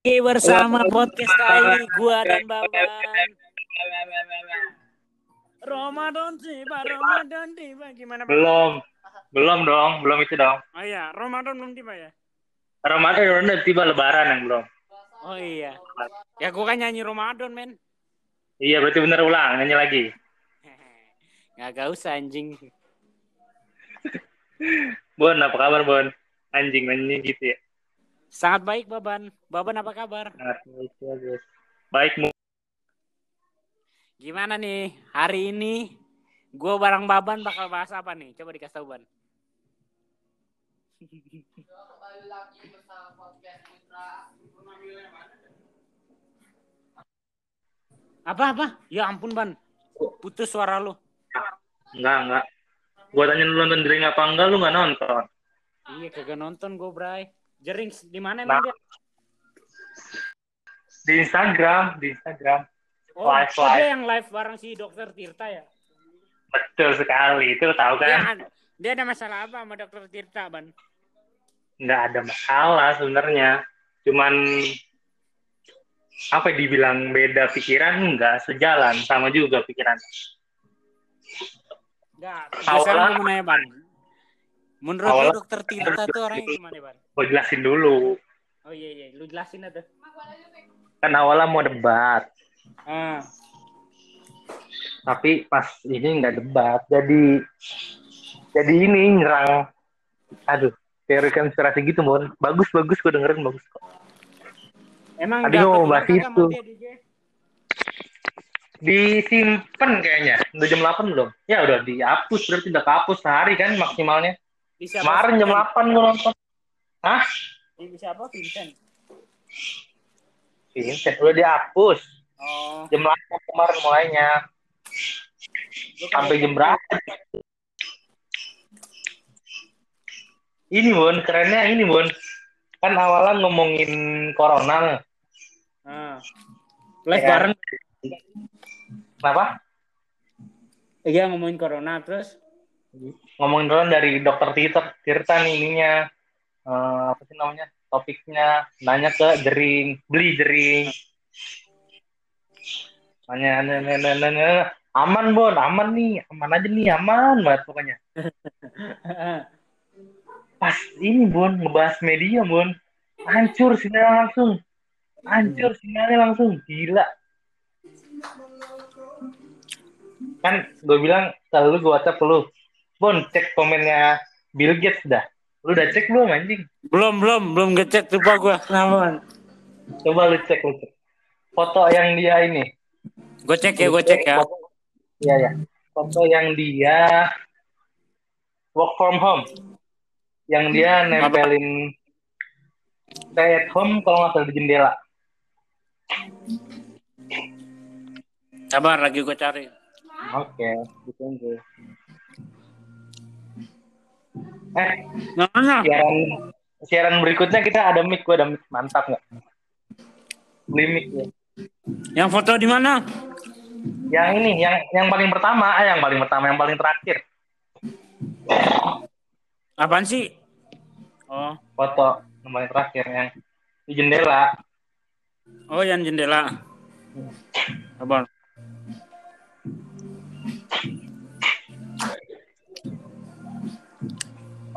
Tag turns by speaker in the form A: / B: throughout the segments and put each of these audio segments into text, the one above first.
A: bersama podcast kali gua dan Baban. Ramadan tiba, Ramadan tiba. Gimana?
B: Belum. Belum dong, belum itu dong.
A: Oh iya, Ramadan belum tiba ya?
B: Ramadan udah tiba lebaran yang belum.
A: Oh iya. Ya gua kan nyanyi Ramadan, men.
B: Iya, berarti bener ulang, nyanyi lagi.
A: Nggak gak usah anjing.
B: Bon, apa kabar, Bon? Anjing nyanyi gitu ya.
A: Sangat baik, Baban. Baban apa kabar?
B: Sangat baik, bagus. Baik, Mu.
A: Gimana nih hari ini? Gua bareng Baban bakal bahas apa nih? Coba dikasih tahu, Ban. Apa apa? Ya ampun, Ban. Putus suara lu.
B: Enggak, enggak. Gua tanya lu nonton Jering apa enggak, lu nggak nonton.
A: Iya, kagak nonton gue, Bray. Jering di mana emang
B: Nah.
A: dia?
B: Di Instagram, di Instagram.
A: Oh,
B: live,
A: oh, dia
B: live.
A: yang live bareng si Dokter Tirta ya?
B: Betul sekali. Itu tahu
A: Dia,
B: kan?
A: dia ada masalah apa sama Dokter Tirta, Ban?
B: Nggak ada masalah sebenarnya. Cuman apa dibilang beda pikiran enggak sejalan sama juga pikiran.
A: Enggak, gue mau nanya, Ban. Menurut lu
B: Awalnya-
A: Dokter Tirta tuh orangnya gimana, Ban?
B: Gua jelasin dulu.
A: Oh iya iya, lu jelasin aja.
B: Kan awalnya mau debat.
A: Ah,
B: tapi pas ini nggak debat jadi jadi ini nyerang aduh teori konspirasi gitu mon bagus bagus gue dengerin bagus kok
A: emang
B: Tadi mau bahas itu. disimpan kayaknya udah jam 8 belum ya udah dihapus berarti udah kehapus sehari kan maksimalnya
A: Di siapa?
B: kemarin jam
A: Vincent?
B: 8 gue nonton hah
A: Di siapa? Vincent.
B: Vincent udah dihapus
A: Oh,
B: jam 8 kemarin mulainya
A: kan
B: sampai jam berapa ini Bon kerennya ini Bon kan awalnya ngomongin corona
A: Ah. Live
B: Ya.
A: bareng.
B: kenapa
A: Iya ngomongin corona terus.
B: Ngomongin dulu dari dokter Tirta, Tirta nih ininya. Eh, apa sih namanya topiknya? Nanya ke jering beli jering. Nanya nanya, nanya, nanya, aman bon aman nih. Aman aja nih aman banget pokoknya. Pas ini bon ngebahas media bon. Hancur sinyal langsung. Hancur sinyalnya langsung. Gila. Kan gue bilang kalau lu gue whatsapp lu bon cek komennya Bill Gates dah lu udah cek belum anjing
A: belum belum belum ngecek lupa gua. Kenapa? Ban?
B: coba lu cek lu cek foto yang dia ini
A: Gue cek ya, gue cek ya.
B: Iya ya foto yang dia work from home yang dia nempelin stay at home kalau nggak salah di jendela
A: Sabar lagi gue cari.
B: oke ditunggu eh
A: Mana?
B: siaran siaran berikutnya kita ada mic gua ada mic mantap nggak beli mic ya
A: Yang foto di mana?
B: yang ini yang yang paling pertama ah yang paling pertama yang paling terakhir
A: Apaan sih? Oh,
B: foto yang paling terakhir yang di jendela
A: oh yang jendela. Sabar.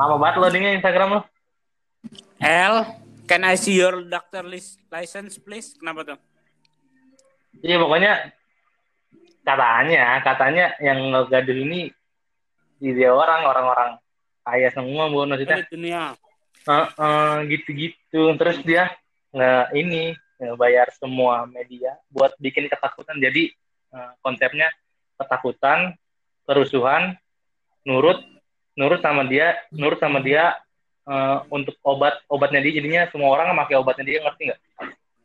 B: Lama banget loadingnya Instagram lo
A: L, can I see your doctor list license please? Kenapa tuh?
B: iya pokoknya katanya katanya yang ngegaduh ini di dia orang orang-orang kaya semua bu maksudnya
A: dunia.
B: Eh, eh, gitu-gitu terus dia nggak ini bayar semua media buat bikin ketakutan jadi eh, konsepnya ketakutan kerusuhan nurut nurut sama dia nurut sama dia eh, untuk obat obatnya dia jadinya semua orang pakai obatnya dia ngerti nggak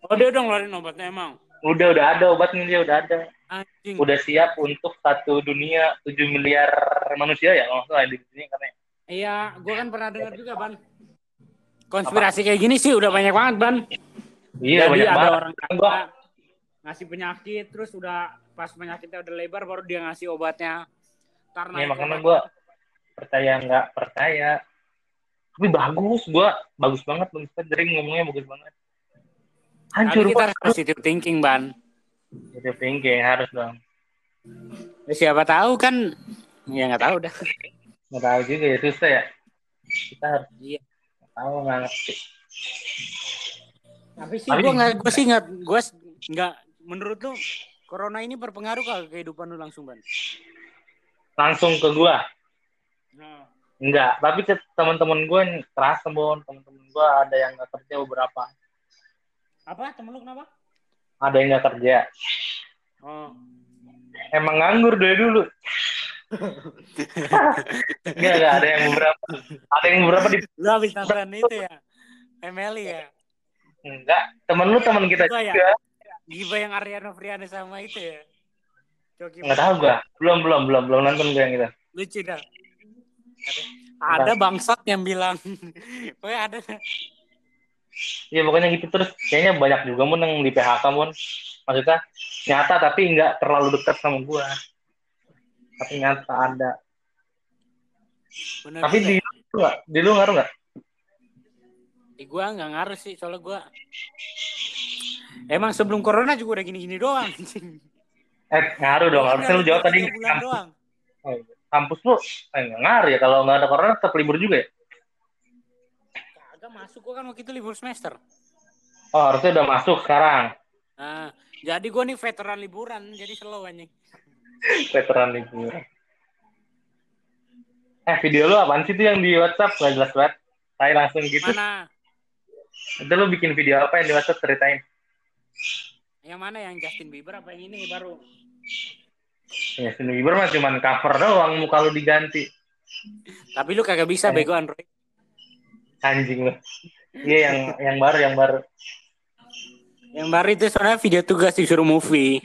A: Oh dia udah ngeluarin obatnya emang.
B: udah udah ada obatnya dia udah ada
A: Anjing.
B: udah siap untuk satu dunia 7 miliar manusia ya salah di dunia katanya
A: Iya, gue kan pernah dengar juga ban. Konspirasi kayak gini sih udah banyak banget ban.
B: iya
A: Jadi
B: banyak
A: ada
B: banget
A: orang
B: Kan gua-
A: kaya ngasih penyakit terus udah pas penyakitnya udah lebar baru dia ngasih obatnya. Ntar
B: ya makanya gue percaya nggak percaya tapi bagus gua bagus banget bagus banget Jering ngomongnya bagus banget Hancur
A: Tapi kita harus positive thinking, Ban.
B: Itu thinking harus dong.
A: Ya, siapa tahu kan ya nggak tahu dah.
B: Nggak tahu juga ya susah ya. Kita harus
A: Iya.
B: nggak tahu nggak ngerti.
A: Tapi sih gua nggak gua sih nggak gua s- nggak menurut lu corona ini berpengaruh ke kehidupan lu langsung, Ban?
B: Langsung ke gua. Enggak, tapi teman-teman gue terasa bon, teman-teman gue ada yang nggak kerja beberapa,
A: Apa? Temen lu kenapa?
B: ada yang nggak kerja.
A: Oh.
B: Emang nganggur dari dulu. Enggak, enggak ada yang beberapa, ada yang beberapa di
A: Lu habis nonton itu ya? Emily ya?
B: enggak. Temen lu teman kita
A: ya?
B: juga.
A: Giba yang Ariana Friana sama itu ya? Coki
B: Enggak tahu gua. Belum belum belum belum nonton gue yang itu.
A: Lucu dah. Ada bangsat yang bilang. Pokoknya ada.
B: Iya pokoknya gitu terus kayaknya banyak juga mun yang di PHK mun. Maksudnya nyata tapi enggak terlalu dekat sama gua. Tapi nyata ada.
A: Bener
B: Tapi di lu enggak? Di lu ngaruh enggak?
A: Di gua nggak ngaruh sih soalnya gua Emang sebelum corona juga udah gini-gini doang.
B: Eh, ngaruh dong. Harusnya lu jawab tadi
A: bulan doang.
B: Oh, iya. Kampus lu eh, ngaruh ya kalau nggak ada corona tetap libur juga ya?
A: Kagak masuk gua kan waktu itu libur semester.
B: Oh harusnya udah masuk sekarang
A: Nah, jadi gua nih veteran liburan, jadi slow anjing.
B: veteran liburan. Eh video lu apaan sih tuh yang di WhatsApp nggak jelas banget? Saya langsung gitu.
A: Mana?
B: Itu lu bikin video apa yang di WhatsApp ceritain?
A: Yang mana yang Justin Bieber apa yang ini baru?
B: Ya Justin Bieber mah cuman cover doang muka lu diganti.
A: Tapi lu kagak bisa
B: Eh.
A: bego Android.
B: Anjing lu. Iya yang yang baru yang baru.
A: Yang baru itu soalnya video tugas disuruh movie.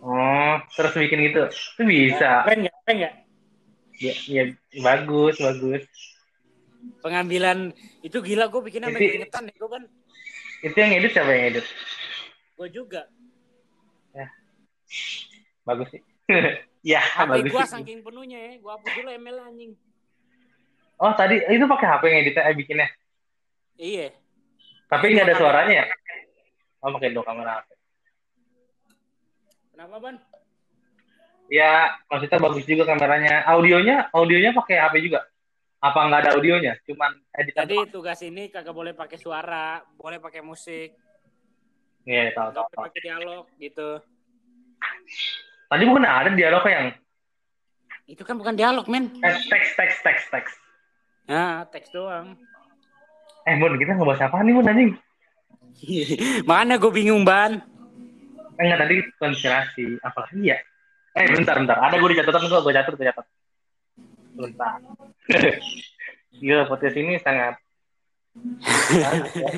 B: Oh terus bikin gitu. Itu bisa.
A: Keren nggak? Keren nggak?
B: Ya, ya bagus bagus.
A: Pengambilan itu gila gue bikin sampai keringetan ya gue kan.
B: Itu yang edit siapa yang edit?
A: Gue juga.
B: Bagus sih. ya
A: HP
B: bagus
A: gue
B: sih.
A: saking penuhnya ya. Gue hapus dulu ML anjing.
B: Oh tadi itu pakai HP yang editnya eh, bikinnya.
A: Iya.
B: Tapi nggak ada suaranya ya? Oh pakai dua kamera HP.
A: Kenapa ban?
B: Ya maksudnya bagus juga kameranya. Audionya audionya pakai HP juga? Apa nggak ada audionya? Cuman editan.
A: Jadi tugas ini kagak boleh pakai suara, boleh pakai musik,
B: Iya
A: nggak
B: tahu. tahu.
A: pakai dialog gitu.
B: Tadi bukan ada dialog yang
A: Itu kan bukan dialog men.
B: eh, teks teks teks teks.
A: Nah, teks doang.
B: Eh Mun kita ngebahas apa nih Mun anjing?
A: Mana gue bingung ban.
B: Eh, enggak tadi konspirasi apa lagi ya? Eh bentar bentar. Ada gue di catatan gue gue catat gue catat. Bentar. Gila podcast ini sangat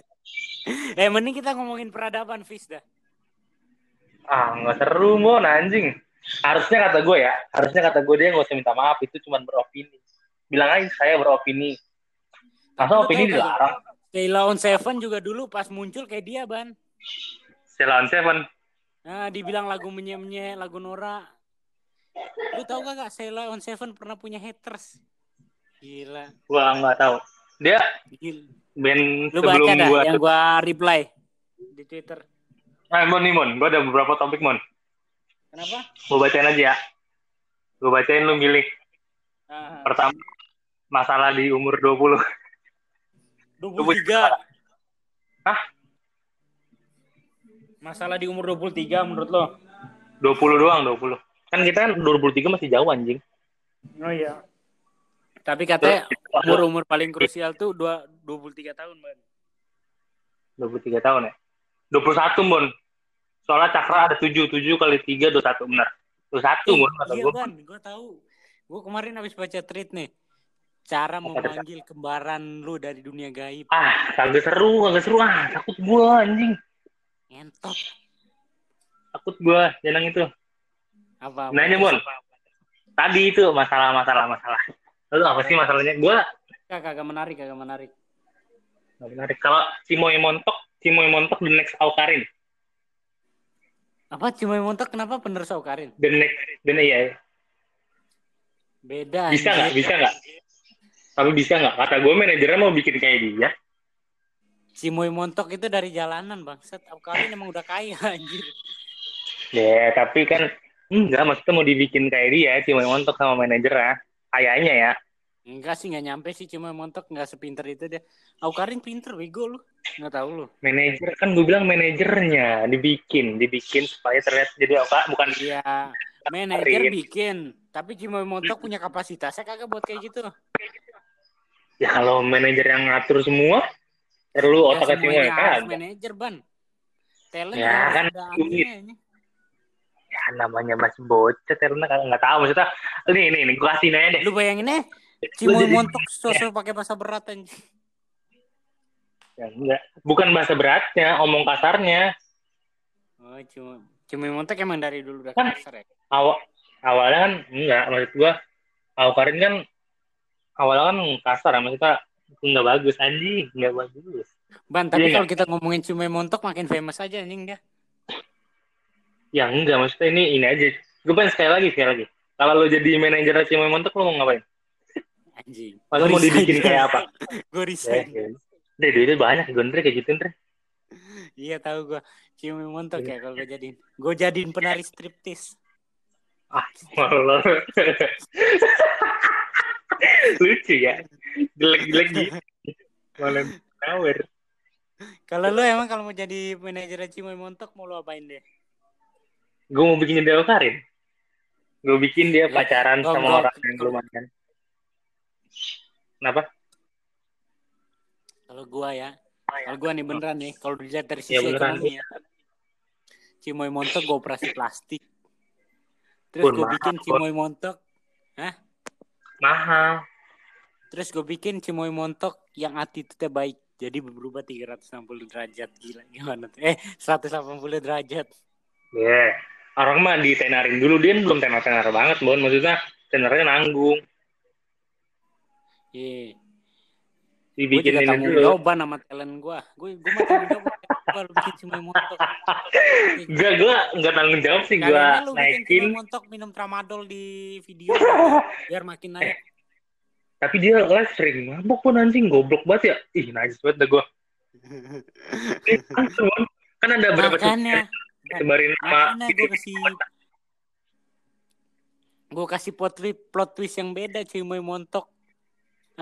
A: Eh mending kita ngomongin peradaban Fis dah.
B: Ah nggak seru mon anjing harusnya kata gue ya harusnya kata gue dia nggak usah minta maaf itu cuma beropini bilang aja saya beropini masa opini dilarang
A: Sheila on Seven juga dulu pas muncul kayak dia ban.
B: Ceylon Seven
A: Nah, dibilang lagu menye-menye, lagu Nora. Lu tahu kagak Sheila on Seven pernah punya haters? Gila.
B: gua nggak tahu dia
A: Gila.
B: band
A: Lu
B: sebelum
A: baca dah
B: gua
A: yang gua reply di Twitter.
B: Eh mon nih mon gua ada beberapa topik mon
A: Kenapa?
B: gua bacain aja ya gua bacain lu milih
A: Ah,
B: pertama masalah di umur 20
A: 23.
B: Hah?
A: Masalah di umur 23 menurut lo?
B: 20 doang 20 kan kita kan 2023 masih jauh anjing
A: Oh iya. Tapi katanya umur-umur paling krusial tuh dua, 23 tahun, Ban.
B: 23 tahun ya 21 mon soalnya cakra ada 7 7 kali 3 21 benar 21 mon kata
A: iya,
B: gua
A: Ban, gua tahu. Gua kemarin habis baca tweet nih. Cara memanggil kembaran lu dari dunia gaib.
B: ah kagak seru kagak seru ah takut gua anjing
A: Ngentot.
B: takut gua jangan itu
A: Apa?
B: Nanya, Bon. tadi itu masalah masalah masalah lalu apa sih masalahnya gua
A: Kagak kagak menarik, kagak menarik.
B: nggak menarik kalau Cimoy Montok Cimoy Montok the next Aukarin
A: Apa Cimoy Montok kenapa bener Saukarin?
B: the next the iya iya.
A: Beda.
B: bisa nggak bisa nggak tapi bisa nggak kata gue manajernya mau bikin kayak dia
A: Cimoy Montok itu dari jalanan bangsat. Aukarin emang udah kaya anjir.
B: Ya, tapi kan enggak maksudnya mau dibikin kayak dia Cimoy Montok sama manajer ya. Kayaknya ya.
A: Enggak sih nggak nyampe sih Cimoy Montok nggak sepinter itu dia. Aukarin pinter bego lu. Nggak tahu lu.
B: Manajer kan gue bilang manajernya dibikin, dibikin supaya terlihat jadi apa bukan
A: Iya. Manajer bikin, tapi Cimoy Montok punya kapasitasnya kagak buat kayak gitu.
B: ya kalau manajer yang ngatur semua perlu
A: Ya,
B: Cimoy
A: semuanya harus
B: kan.
A: manajer ban. Talent
B: Ya, kan. Ya namanya masih bocah karena kan nggak tahu maksudnya. Nih nih nih gue kasih nanya deh.
A: Lu bayangin eh
B: Lu
A: Cimoy
B: jadi-
A: Montok sosok pakai bahasa berat anjing.
B: Ya, enggak. Bukan bahasa beratnya, omong kasarnya.
A: Oh, cuma Cimoy Montok emang dari dulu udah
B: Kan-
A: kasar ya.
B: Awal awalnya kan enggak maksud gua Karin kan awalnya kan kasar maksudnya nggak bagus anjing nggak bagus
A: Ban, tapi
B: Iya
A: kalau kita ngomongin Cimoy Montok makin famous aja anjing dia.
B: ya enggak maksudnya ini ini aja gue pengen sekali lagi sekali lagi kalau lo jadi manajer Cimoy Montok lo mau ngapain
A: Anjing.
B: Mau dibikin kayak apa
A: Gue
B: ya,
A: resign.
B: ya. Deh, duitnya banyak gue Ndre, kayak gitu Ndre.
A: Iya tahu gue. Cimoy Montok ya kalau gue jadiin. Gue jadiin penari striptis.
B: ah malah lucu ya jelek-jelek gitu malah tower
A: Kalau lu emang kalau mau jadi manajer Cimoy Montok mau lu apain deh?
B: gue mau bikin dia Karin gue bikin dia
A: Ya,
B: pacaran sama orang yang lumayan kenapa
A: Kalau gua ya, kalau gua nih beneran nih, kalau dilihat dari sisi
B: Ya, beneran.
A: ekonomi ya. Cimoy Montok gue operasi plastik. Terus gue bikin. Cimoy Montok,
B: mahal
A: terus gue bikin Cimoy Montok yang attitude baik. Jadi berubah 360 derajat gila gimana tuh? Eh 180 derajat.
B: ya orang mah ditenarin dulu dia belum tenar tenar banget bon maksudnya tenarnya nanggung
A: Iya. Gue
B: dibikin
A: juga
B: ini
A: tanggung jawaban sama talent gue. Gue gue mah tanggung jawab. Gue bikin Cimoy Montok.
B: Enggak, gue enggak tanggung jawab sih gue
A: bikin
B: naikin
A: Cimoy Montok minum tramadol di video biar makin naik.
B: tapi dia live sering mabok pun anjing goblok banget ya ih najis banget dah gue kan ada berapa
A: Makanya,
B: sebarin nama
A: makanya gue kasih gue kasih plot twist, plot twist yang beda Cimoy Montok.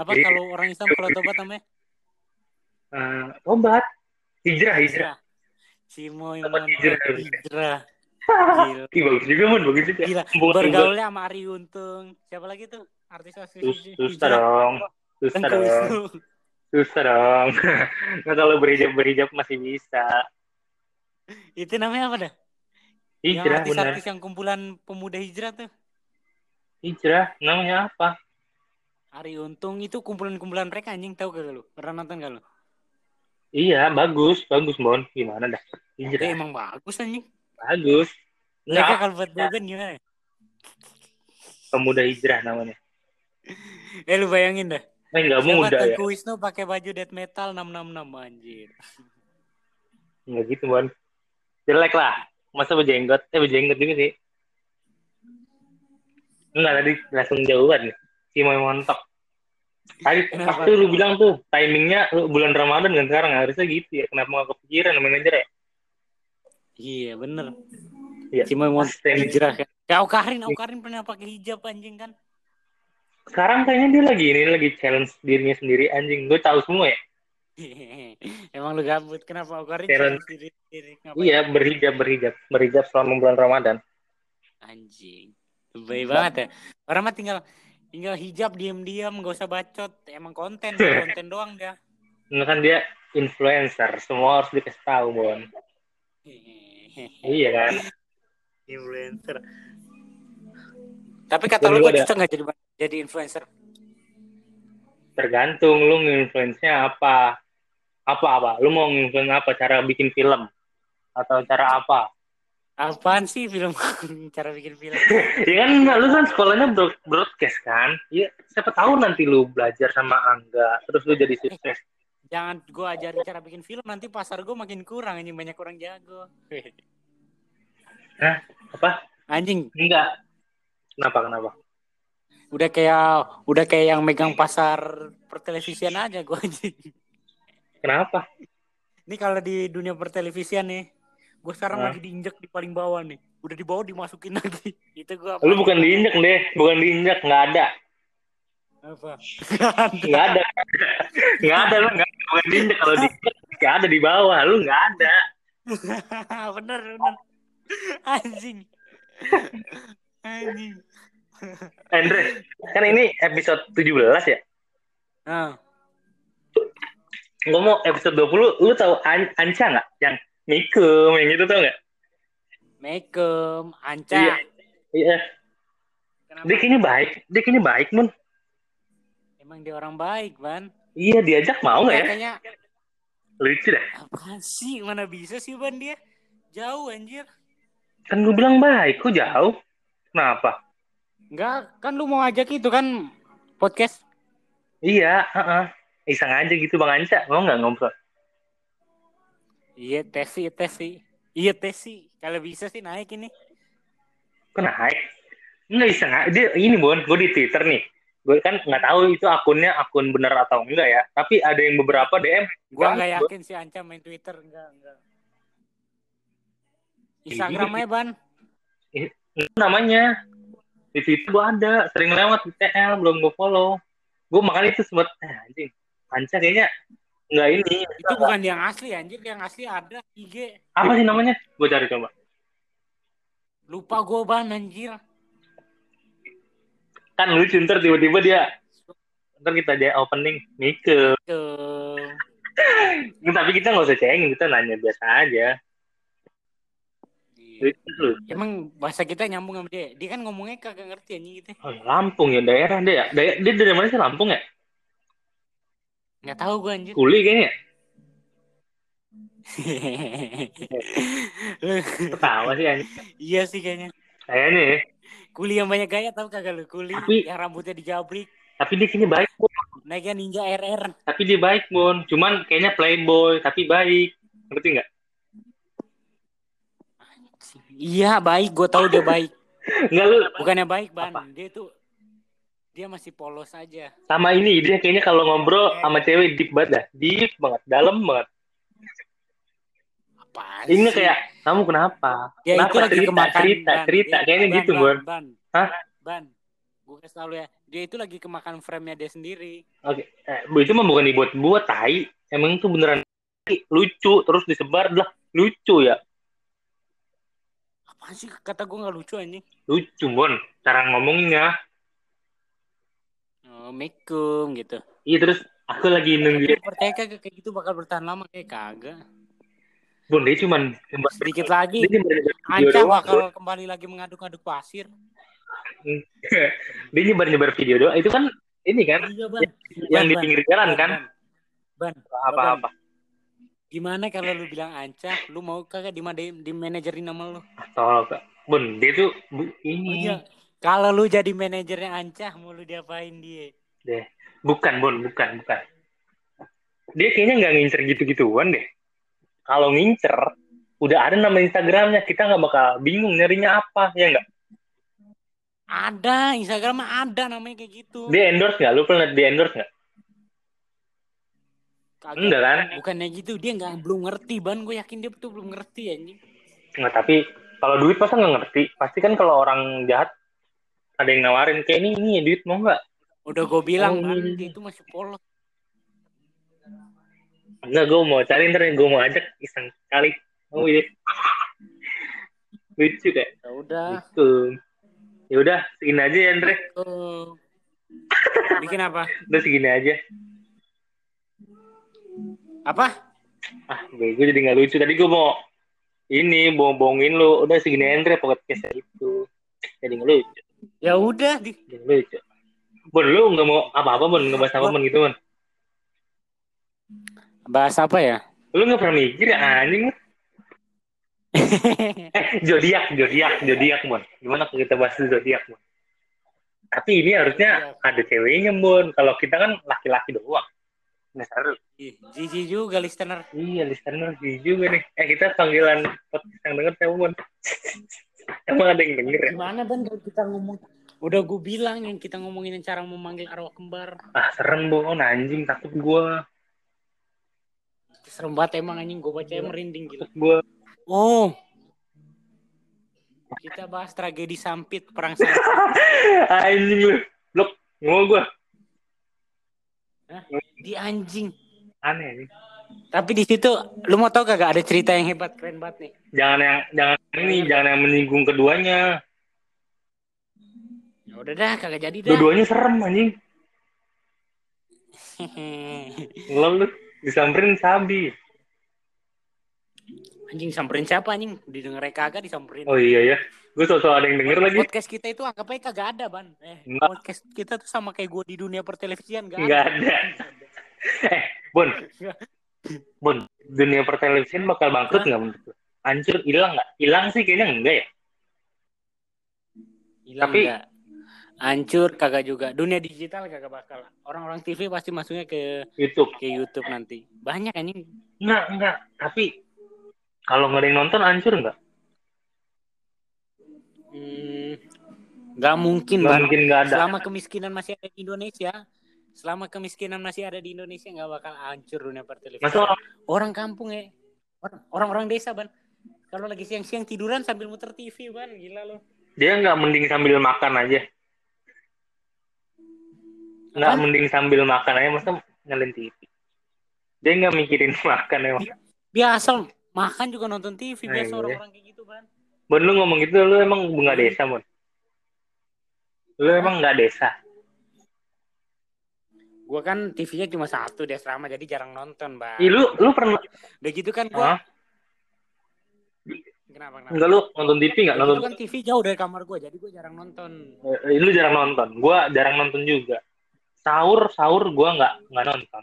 A: Apa
B: Iya.
A: kalau orang Islam kalau tobat namanya?
B: Eh, obat hijrah hijrah
A: Cimoy
B: Tobat
A: Montok
B: hijrah.
A: hijrah. Gila.
B: Ih, bagus juga mon bagus juga
A: Gila. Bergaulnya sama Ari Untung. Siapa lagi tuh? Artis-artis
B: Sus-
A: hij-
B: susah
A: hijrah.
B: dong susah dong susah dong nggak kalau berhijab berhijab masih bisa
A: Itu namanya apa dah? yang
B: hijrah benar
A: artis-artis yang kumpulan pemuda hijrah tuh.
B: hijrah namanya apa
A: Ari Untung itu kumpulan-kumpulan mereka anjing. Tahu gak lu? Pernah nonton gak lu?
B: iya bagus. Bagus mon. Gimana dah? Hijrah
A: emang bagus anjing.
B: bagus.
A: Mereka kalau buat boyband gimana?
B: pemuda hijrah namanya.
A: Eh lu bayangin dah.
B: eh nggak
A: Siapa
B: muda ya?
A: Wisnu pakai baju death metal 666 anjir.
B: nggak gitu mon. Jelek lah. Masa berjenggot? Eh berjenggot juga sih. Enggak tadi langsung jauhan. nih mau montok tadi waktu lu bilang tuh timingnya lu bulan Ramadan kan sekarang harusnya gitu ya kenapa nggak kepikiran sama manajer ya
A: Iya bener.
B: Iya.
A: Cuma mau hijrah kan. Kayak Aukarin, Aukarin pernah pakai hijab anjing kan?
B: sekarang kayaknya dia lagi ini lagi challenge dirinya sendiri anjing gue tahu semua ya
A: Emang lu gabut kenapa Aukarin sendiri sendiri ngapain?
B: iya berhijab berhijab berhijab selama bulan Ramadan
A: Anjing. Lebay banget ya. Orang mah tinggal tinggal hijab diam-diam gak usah bacot. Emang konten, konten doang dia.
B: Ini kan dia influencer semua harus dikasih tahu bon iya kan
A: Influencer. Tapi kata lu gue cocok gak jadi jadi influencer?
B: tergantung lu nge-influence-nya apa apa apa lu mau nge-influence apa cara bikin film atau cara apa
A: Apaan sih film? Cara bikin film?
B: ya kan lu kan sekolahnya broad- broadcast kan? Ya siapa tahu nanti lu belajar sama Angga terus lu jadi sukses.
A: Jangan gue ajarin cara bikin film nanti pasar gue makin kurang anjing banyak orang jago.
B: apa?
A: Anjing.
B: Enggak. Kenapa kenapa?
A: Udah kayak udah kayak yang megang pasar pertelevisian aja gue anjing.
B: kenapa?
A: Ini kalau di dunia pertelevisian nih, gue sekarang lagi diinjek di paling bawah nih. Udah di bawah dimasukin lagi. Itu gue?
B: Lu bukan diinjek deh, bukan diinjek, nggak ada.
A: Apa?
B: Nggak ada. Nggak ada, lu nggak bukan diinjek. Kalau diinjek, nggak ada di bawah. Lu nggak ada.
A: bener bener. Anjing. Anjing.
B: Andre, kan ini episode 17 ya?
A: Nah,
B: Gue mau episode 20, lu tahu An Anca nggak? Yang Mikum, yang itu tau nggak?
A: Mekem, Anca.
B: Iya. Iya,
A: Kenapa?
B: dia kayaknya baik. Dia kayaknya baik, Mun.
A: Emang dia orang baik, Ban.
B: Iya, diajak mau nggak ya?
A: Katanya
B: Lucu dah.
A: apaan sih? Mana bisa sih, Ban dia? Jauh anjir.
B: Kan gue bilang baik, kok jauh? Kenapa?
A: Enggak, kan lu mau ajak itu kan podcast.
B: Iya, heeh. Iseng aja gitu Bang Anca, mau nggak ngobrol?
A: Iya, tesi, tesi. Iya, tesi. Kalau bisa sih naik ini.
B: Kok naik? Nggak iseng aja. Dia, ini Bon, gue di Twitter nih. Gue kan nggak tahu itu akunnya akun bener atau enggak ya. Tapi ada yang beberapa DM.
A: Gua
B: Bang,
A: nggak yakin si Anca main Twitter, enggak, enggak. Instagramnya, Ban.
B: Itu namanya. Di Twitter gue ada. Sering lewat di TL, belum gue follow. Gue makanya itu sempet, eh, anjing. Anca kayaknya nggak ini.
A: Itu bukan yang asli, anjir. Yang asli ada IG.
B: Apa sih namanya? Gue cari coba.
A: Lupa gue, Ban, anjir.
B: Kan lucu ntar tiba-tiba dia ntar kita dia opening Mike
A: Ke...
B: tapi kita nggak usah cengin kita nanya biasa aja
A: Iya. Emang bahasa kita nyambung sama dia. Dia kan ngomongnya kagak ngerti anjing gitu.
B: Oh, Lampung ya daerah dia Daya- dia dari mana sih Lampung ya
A: Nggak tahu gue anjir.
B: Kuli kayaknya ketawa sih anjing.
A: iya sih kayaknya.
B: kayaknya ya
A: Kuli yang banyak gaya tahu kagak lu? Kuli
B: Tapi-
A: yang rambutnya dijabrik,
B: tapi dia kayaknya baik Bon.
A: naiknya ninja RR.
B: tapi dia baik Bon cuman kayaknya playboy tapi baik ngerti nggak
A: Iya baik, gue tahu dia baik.
B: nggak lu
A: Bukannya baik ban,
B: Apa?
A: dia tuh dia masih polos aja.
B: sama ini dia kayaknya kalau ngobrol sama cewek deep banget dah deep banget dalam banget
A: Apaan
B: ini
A: sih?
B: kayak kamu kenapa
A: dia
B: kenapa
A: itu lagi
B: cerita
A: kemakan
B: cerita
A: Ban.
B: cerita
A: Dia-
B: kayaknya
A: ban,
B: gitu
A: ban, Ban,
B: Hah?
A: ban. Gue kasih tau ya, dia itu lagi kemakan frame-nya dia sendiri.
B: Oke, eh, Bu, itu mah bukan dibuat-buat, tai. Emang itu beneran lucu, terus disebar, lah lucu ya.
A: Apaan sih kata gue nggak lucu anjing?
B: Lucu, Bon. Cara ngomongnya.
A: Oh, Mikum gitu.
B: Iya, terus aku lagi nungguin.
A: Tapi percaya kagak kayak gitu bakal bertahan lama kayak kagak.
B: Bon, dia cuman...
A: Sedikit lagi,
B: Dia nyebar video
A: Anca
B: doang,
A: bakal kembali lagi mengaduk-aduk pasir.
B: dia nyebar-nyebar video doang. Itu kan ini kan,
A: Iya ban.
B: yang di
A: Ban,
B: pinggir jalan
A: Ban,
B: kan?
A: Ban,
B: Apa-apa.
A: gimana kalau lu bilang Anca, lu mau kagak di di manajerin nama lu?
B: Tolong, Kak. Bon, dia tuh bu,
A: Oh
B: ini.
A: iya. Kalau lu jadi manajernya Anca, mau lu diapain dia?
B: Deh. Bukan, Bon. Bukan, bukan. Dia kayaknya nggak ngincer gitu-gituan deh. Kalau ngincer, udah ada nama Instagramnya. Kita nggak bakal bingung nyarinya apa, ya nggak?
A: Ada, Instagram mah ada namanya kayak gitu.
B: Dia endorse nggak? Lu pernah di endorse nggak? Enggak kan?
A: Bukannya gitu, dia nggak belum ngerti ban. Gue yakin dia tuh belum ngerti anjing.
B: Nggak, tapi kalau duit masa nggak ngerti? Pasti kan kalau orang jahat ada yang nawarin kayak ini ini duit mau nggak?
A: Udah gue bilang
B: Oh,
A: ban,
B: iya.
A: dia itu masih polos.
B: Enggak, gue mau cari ntar gue mau ajak iseng kali. Oh iya. Lucu deh.
A: Ya udah.
B: Gitu. Ya udah segini aja ya Andre.
A: Oh. Bikin apa?
B: Udah segini aja.
A: Apa?
B: Ah, gue jadi nggak lucu. Tadi gue mau ini bohong-bohongin lu. Udah segini aja Andre podcast itu. Jadi nggak lucu.
A: Ya udah di
B: Jadi lucu. Bon, lu nggak mau apa-apa, Bon? Nggak bahas apa, Bon, gitu, Bon?
A: bahas apa ya?
B: Lu nggak pernah mikir ya, anjing? Eh, zodiak, zodiak, zodiak, Bon. Gimana kalau kita bahas zodiak, Bon? Tapi ini harusnya ada ceweknya, Bon. Kalau kita kan laki-laki doang. Nggak seru.
A: Ih, Jijik juga listener.
B: Iya, listener sih juga nih. Eh, kita panggilan podcast yang denger siapa, Bon? Emang ada yang denger ya?
A: Gimana ban kalau kita ngomong? Udah gue bilang yang kita ngomongin cara memanggil arwah kembar.
B: Ah, serem, Bon. Anjing, takut gua.
A: Serem banget emang anjing gue baca merinding gila.
B: Gue
A: Oh. Kita bahas tragedi Sampit perang Sampit.
B: anjing lu. Blok mau gue
A: di anjing.
B: aneh nih.
A: Tapi di situ lu mau tau kagak ada cerita yang hebat keren banget nih.
B: Jangan yang jangan ini jangan yang menyinggung keduanya.
A: Ya udah dah kagak jadi dah.
B: Dua-duanya serem anjing. Ngelom lu disamperin sabi.
A: anjing samperin siapa anjing? Didengar kagak disamperin.
B: Oh iya ya. Gue sosok ada yang denger lagi.
A: Podcast kita itu anggap aja kagak ada, Ban. Eh,
B: Enggak.
A: podcast kita tuh sama kayak gue di dunia pertelevisian gak
B: Nggak
A: ada.
B: ada. Eh, Bon. Bon, dunia pertelevisian bakal bangkrut nggak menurut lu? Hancur, hilang nggak? Hilang sih kayaknya enggak ya.
A: Hilang
B: Tapi-
A: nggak? Hancur kagak juga. Dunia digital kagak bakal. Orang-orang TV pasti masuknya ke
B: YouTube.
A: ke YouTube nanti. Banyak anjing.
B: Enggak, enggak. Tapi kalau nggak ada yang nonton hancur nggak?
A: Hmm, nggak mungkin,
B: Nggak
A: Ban.
B: mungkin nggak ada.
A: Selama kemiskinan masih ada di Indonesia, selama kemiskinan masih ada di Indonesia nggak bakal hancur dunia pertelevisian.
B: Masa orang
A: kampung ya, Orang- orang-orang desa ban. Kalau lagi siang-siang tiduran sambil muter TV ban, gila lo.
B: dia nggak mending sambil makan aja? Nggak mending sambil makan aja, masa nyalin TV? Dia nggak mikirin makan emang.
A: Biasa makan juga nonton TV,
B: Nah,
A: biasa
B: iya.
A: orang-orang kayak gitu ban.
B: Bon, lu ngomong gitu, lu emang bunga desa, Bon? Lu emang nggak desa?
A: Gua kan TV-nya cuma satu di asrama jadi jarang nonton ban.
B: Ih, lu, lu pernah,
A: Udah gitu kan gua.
B: Hah?
A: Kenapa? kenapa?
B: Enggak lu nonton TV nggak?
A: Udah
B: Nonton
A: gitu kan TV jauh dari kamar gua jadi gua jarang nonton.
B: Eh, lu jarang nonton. Gua jarang nonton juga. Sahur, sahur gua nggak nggak nonton.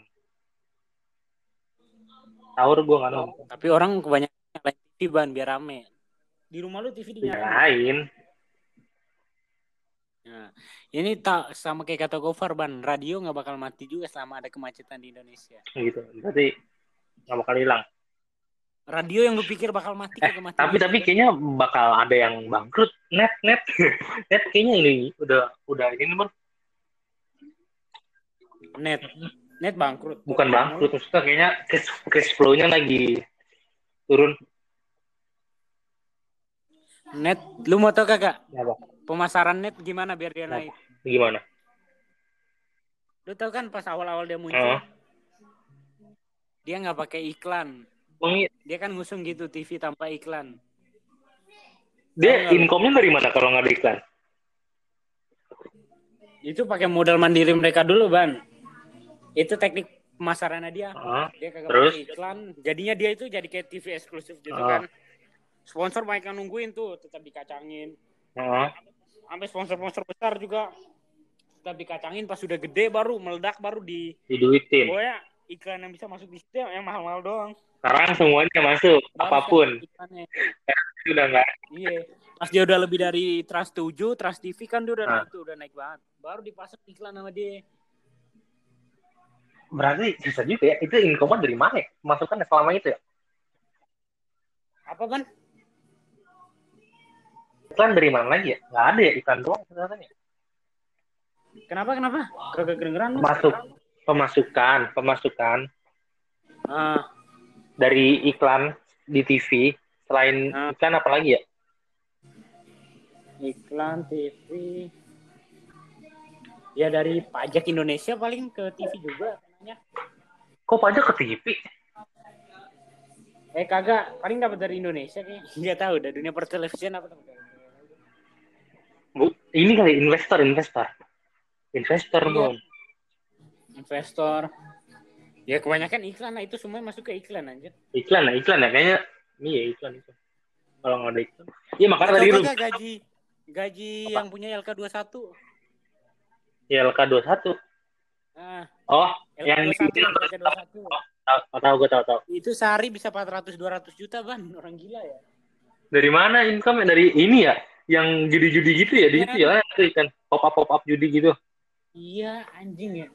B: Sahur gua nggak nonton.
A: Tapi orang kebanyakan TV ban biar rame. Di rumah lu TV dinyalain.
B: Lain.
A: Nah, ini tak sama kayak kata Gofar ban, radio nggak bakal mati juga selama ada kemacetan di Indonesia.
B: gitu. Berarti nggak bakal hilang.
A: Radio yang lu pikir bakal mati
B: Eh,
A: mati.
B: tapi tapi kayaknya bakal ada yang bangkrut. Net, net, net kayaknya ini udah udah ini Bon.
A: net net bangkrut.
B: bukan bangkrut, maksudnya kayaknya cash, cash flow-nya lagi turun.
A: Net, lu mau tau kagak
B: Apa?
A: Pemasaran net gimana biar dia naik?
B: Gimana?
A: Lu tau kan pas awal-awal dia muncul,
B: Heeh.
A: dia nggak pakai iklan.
B: Bang,
A: Dia kan ngusung gitu TV tanpa iklan.
B: dia income-nya dari mana kalau nggak ada iklan?
A: Itu pakai modal mandiri mereka dulu, Ban. Itu teknik pemasarannya dia.
B: Heeh.
A: Dia kagak
B: Terus?
A: pakai iklan. Jadinya dia itu jadi kayak TV eksklusif gitu
B: Ah.
A: kan. Sponsor banyak yang nungguin tuh, tetap dikacangin.
B: Heeh.
A: Sampai sponsor-sponsor besar juga tetap dikacangin pas sudah gede baru meledak baru di
B: Diduitin.
A: pokoknya iklan yang bisa masuk di situ yang mahal-mahal doang.
B: Sekarang semuanya masuk,
A: Baru apa pun.
B: Sudah nggak
A: Iya. Pas dia udah lebih dari Trans 7, Trans TV kan dia udah
B: Ah.
A: naik tuh, udah naik banget. Baru dipasang iklan sama dia.
B: berarti bisa juga ya itu income dari mana ya? masukan selama itu ya
A: Apa kan?
B: Iklan dari mana lagi ya nggak ada ya iklan doang katanya
A: Kenapa kenapa? Kagak kedengeran
B: masuk pemasukan pemasukan
A: Ah,
B: dari iklan di TV selain
A: Ah.
B: iklan apa lagi ya
A: iklan TV. Ya dari pajak Indonesia paling ke TV juga katanya.
B: kok pajak ke TV
A: Eh kagak, paling dapat dari Indonesia kayak. Enggak tahu udah dunia pertelevisian apa tuh.
B: Ini kali investor investor investor
A: Iya.
B: Bon.
A: Investor. Ya kebanyakan iklan lah itu semua masuk ke iklan anjir.
B: iklan lah iklan ya kayaknya iya iklan itu kalau nggak ada iklan iya makanya tadi lu
A: gaji gaji yang punya LK21.
B: ya LK 21
A: Ah,
B: oh yang
A: LK21
B: di
A: LK21.
B: tahu tahu gue tahu tahu
A: Itu sehari bisa 400 200 juta, Ban. Orang gila ya.
B: dari mana income dari ini ya yang judi-judi gitu ya di
A: Iya.
B: situ ya itu ikan pop up pop up judi gitu
A: Iya, anjing ya.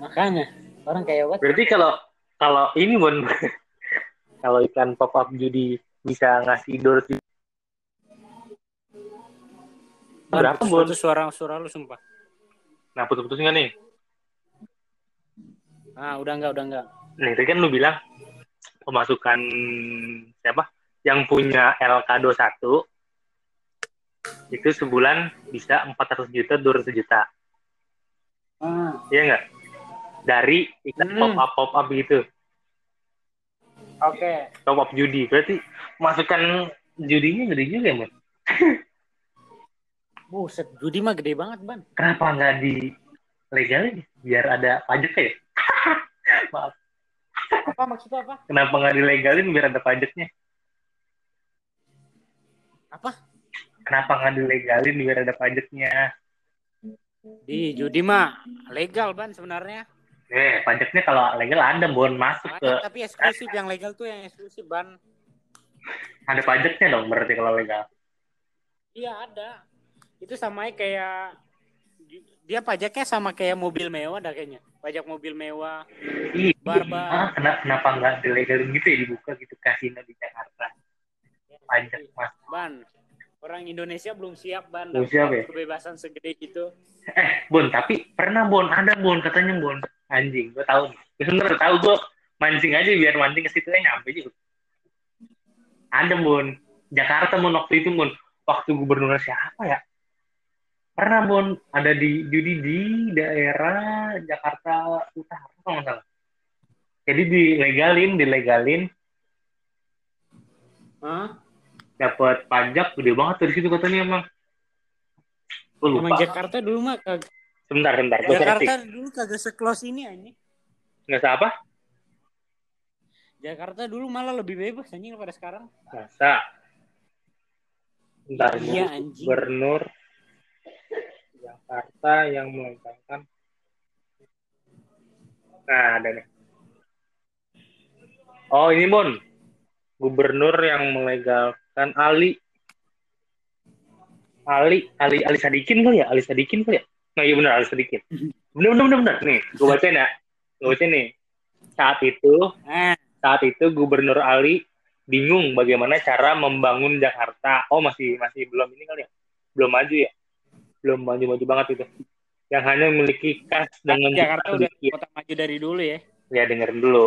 A: Makanya orang kayak what?
B: berarti kalau kalau ini bon kalau ikan pop up judi bisa ngasih door berapa
A: Itu suara suara lu sumpah.
B: nah putus putus nggak nih
A: Ah, udah enggak, udah enggak.
B: Nah, itu kan lu bilang pemasukan siapa? Yang punya LK21 itu sebulan bisa 400 juta, 200 juta.
A: Ah,
B: Iya nggak? Dari iklan
A: Hmm.
B: pop-up pop-up gitu.
A: oke.
B: Top up judi. Berarti masukan judinya gede juga ya, Mon?
A: Buset, judi mah gede banget, Ban.
B: Kenapa nggak di legalin? Biar ada pajak ya? Maaf.
A: Apa maksudnya apa?
B: Kenapa nggak dilegalin biar ada pajaknya?
A: Apa?
B: Kenapa nggak dilegalin biar ada pajaknya?
A: Di judi mah legal, Ban sebenarnya.
B: Eh, pajaknya kalau legal ada, Bon. Masuk ke...
A: Tapi eksklusif yang legal tuh yang eksklusif, Ban.
B: Ada pajaknya dong berarti kalau legal.
A: Iya, ada. Itu sama kayak dia pajaknya sama kayak mobil mewah dah kayaknya. Pajak mobil mewah.
B: Iya.
A: Barbar.
B: Ah, kenapa, kenapa nggak dilegalin gitu ya dibuka gitu kasino di Jakarta? Pajak mas.
A: Ban, orang Indonesia belum siap, Ban.
B: Belum siap ya?
A: Kebebasan segede gitu.
B: Eh, Bon, tapi pernah Bon, ada Bon katanya Bon. Anjing, gue tahu. Gue sebenernya tahu gue mancing aja biar mancing ke situ aja nyampe juga. Ada Bon. Jakarta Bon waktu itu Bon. Waktu gubernur siapa ya? Pernah Bon, ada di judi di daerah Jakarta Utara kalau nggak salah. Jadi dilegalin, dilegalin,
A: Hah?
B: dapat pajak gede banget dari situ katanya emang.
A: Emang
B: lupa.
A: Jakarta dulu mah kag-
B: Sebentar, sebentar.
A: Jakarta dulu kagak seklos ini anjing.
B: Nggak usah apa?
A: Jakarta dulu malah lebih bebas anjing daripada sekarang.
B: Masa? Bentar,
A: Iya anjing.
B: Gubernur Jakarta yang melegalkan. Nah, ada nih. Oh, ini Mon. Gubernur yang melegalkan Ali. Ali, Ali, Ali Sadikin kali ya? Ali Sadikin kali ya? Nah, iya benar Ali Sadikin. Benar, benar, benar, benar. Nih, gue bacain ya. Gue bacain nih. Saat itu,
A: Eh,
B: saat itu Gubernur Ali bingung bagaimana cara membangun Jakarta. Oh masih masih belum ini kali ya, belum maju ya, belum maju-maju banget itu. Yang hanya memiliki kas dengan
A: Jakarta udah
B: sedikit.
A: kota maju dari dulu ya.
B: Ya dengerin dulu.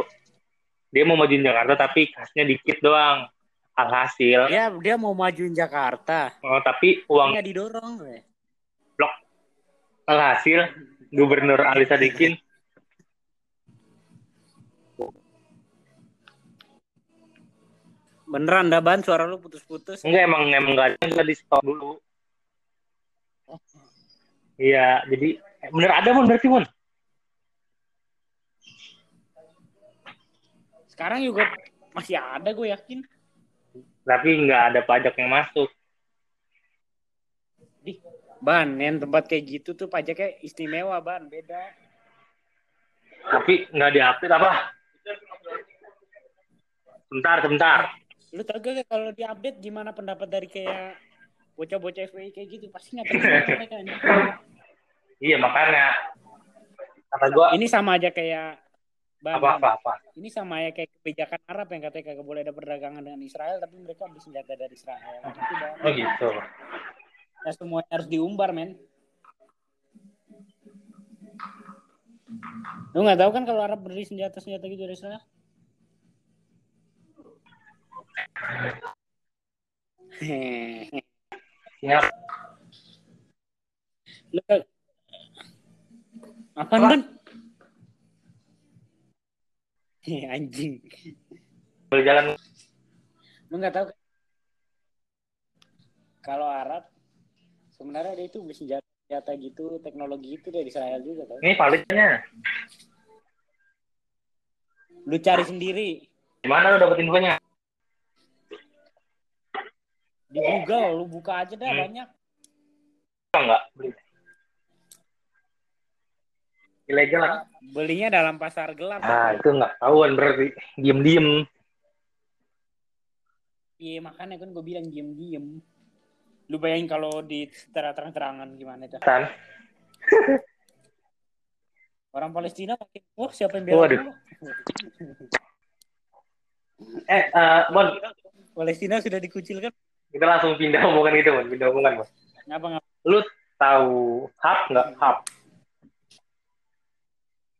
B: Dia mau majuin Jakarta tapi kasnya dikit doang. Alhasil,
A: Dia dia mau majuin Jakarta.
B: oh, tapi uang
A: Nggak didorong. we.
B: alhasil Gubernur Ali Sadikin
A: Beneran dah ban suara lu putus-putus.
B: enggak emang emang enggak ada enggak di stop dulu. Iya, jadi bener ada mon berarti mon.
A: Sekarang juga masih ada gue yakin.
B: Tapi nggak ada pajak yang masuk.
A: Di ban yang tempat kayak gitu tuh pajaknya istimewa ban beda.
B: Tapi nggak diupdate apa? Sebentar, sebentar.
A: Lu tau gak kalau diupdate gimana pendapat dari kayak bocah-bocah FPI kayak gitu pasti nggak terima mereka ini.
B: Iya makanya kata gua
A: Ini sama aja kayak ban,
B: apa apa apa.
A: Ini sama ya kayak kebijakan Arab yang katanya kagak boleh ada perdagangan dengan Israel tapi mereka beli senjata dari Israel. Gitu.
B: Oh gitu.
A: Ya, semuanya harus diumbar men. Lu nggak tahu kan kalau Arab beli senjata-senjata gitu dari Israel? Hehehe.
B: Siap.
A: Lu Apaan kan? Anjing.
B: Berjalan
A: Lu nggak tahu kan? Kalau Arab sebenarnya dia itu beli senjata, gitu, teknologi itu dari Israel juga tau.
B: ini validnya.
A: Lu cari sendiri
B: Gimana lu dapet infonya?
A: Di Google, lu buka aja dah
B: Hmm.
A: banyak.
B: Enggak beli. Ilegal lah.
A: Belinya dalam pasar gelap.
B: Nah, itu nggak tahuan berarti diem-diem.
A: Iya makanya kan gue bilang diem-diem. Lu bayangin kalau di secara terang-terangan gimana itu.
B: Kan?
A: Orang Palestina makin, wah siapa yang bela
B: Waduh. Eh, eh, Mon,
A: Palestina sudah dikucilkan.
B: Kita langsung pindah omongan itu, Mon. Pindah omongan, Mon.
A: Ngapa ngapa?
B: Lu tahu hub nggak? Hub.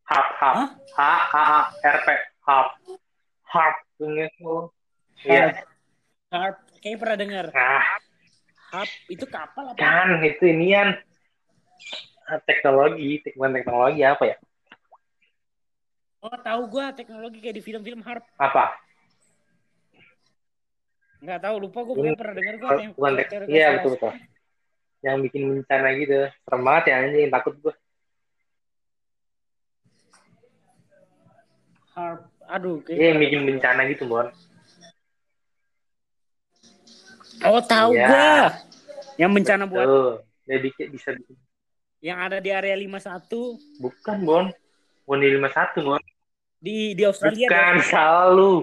B: Harp, harp.
A: Hah?
B: H A A R P. Harp. Harp. Iya.
A: Harp. Kayaknya pernah dengar.
B: Nah,
A: Harp itu kapal apa?
B: kan itu inian Ah, teknologi, teknologi teknologi apa ya?
A: Oh, tahu gua teknologi kayak di film-film Harp.
B: Apa?
A: Nggak tahu, lupa pokoknya pernah dengar gua yang
B: Bukan Iya betul betul. Yang bikin bencana gitu. Serem banget ya anjing, takut gua.
A: Harp. Aduh,
B: Iya, yang bikin bencana gitu, Bon.
A: Oh, tahu
B: Iya.
A: gua. Yang bencana buat
B: Tuh, dia bikin bisa bikin.
A: yang ada di area 51
B: Bukan, Bon. Bukan di 51, Bon.
A: di di Australia.
B: Bukan,
A: deh.
B: selalu.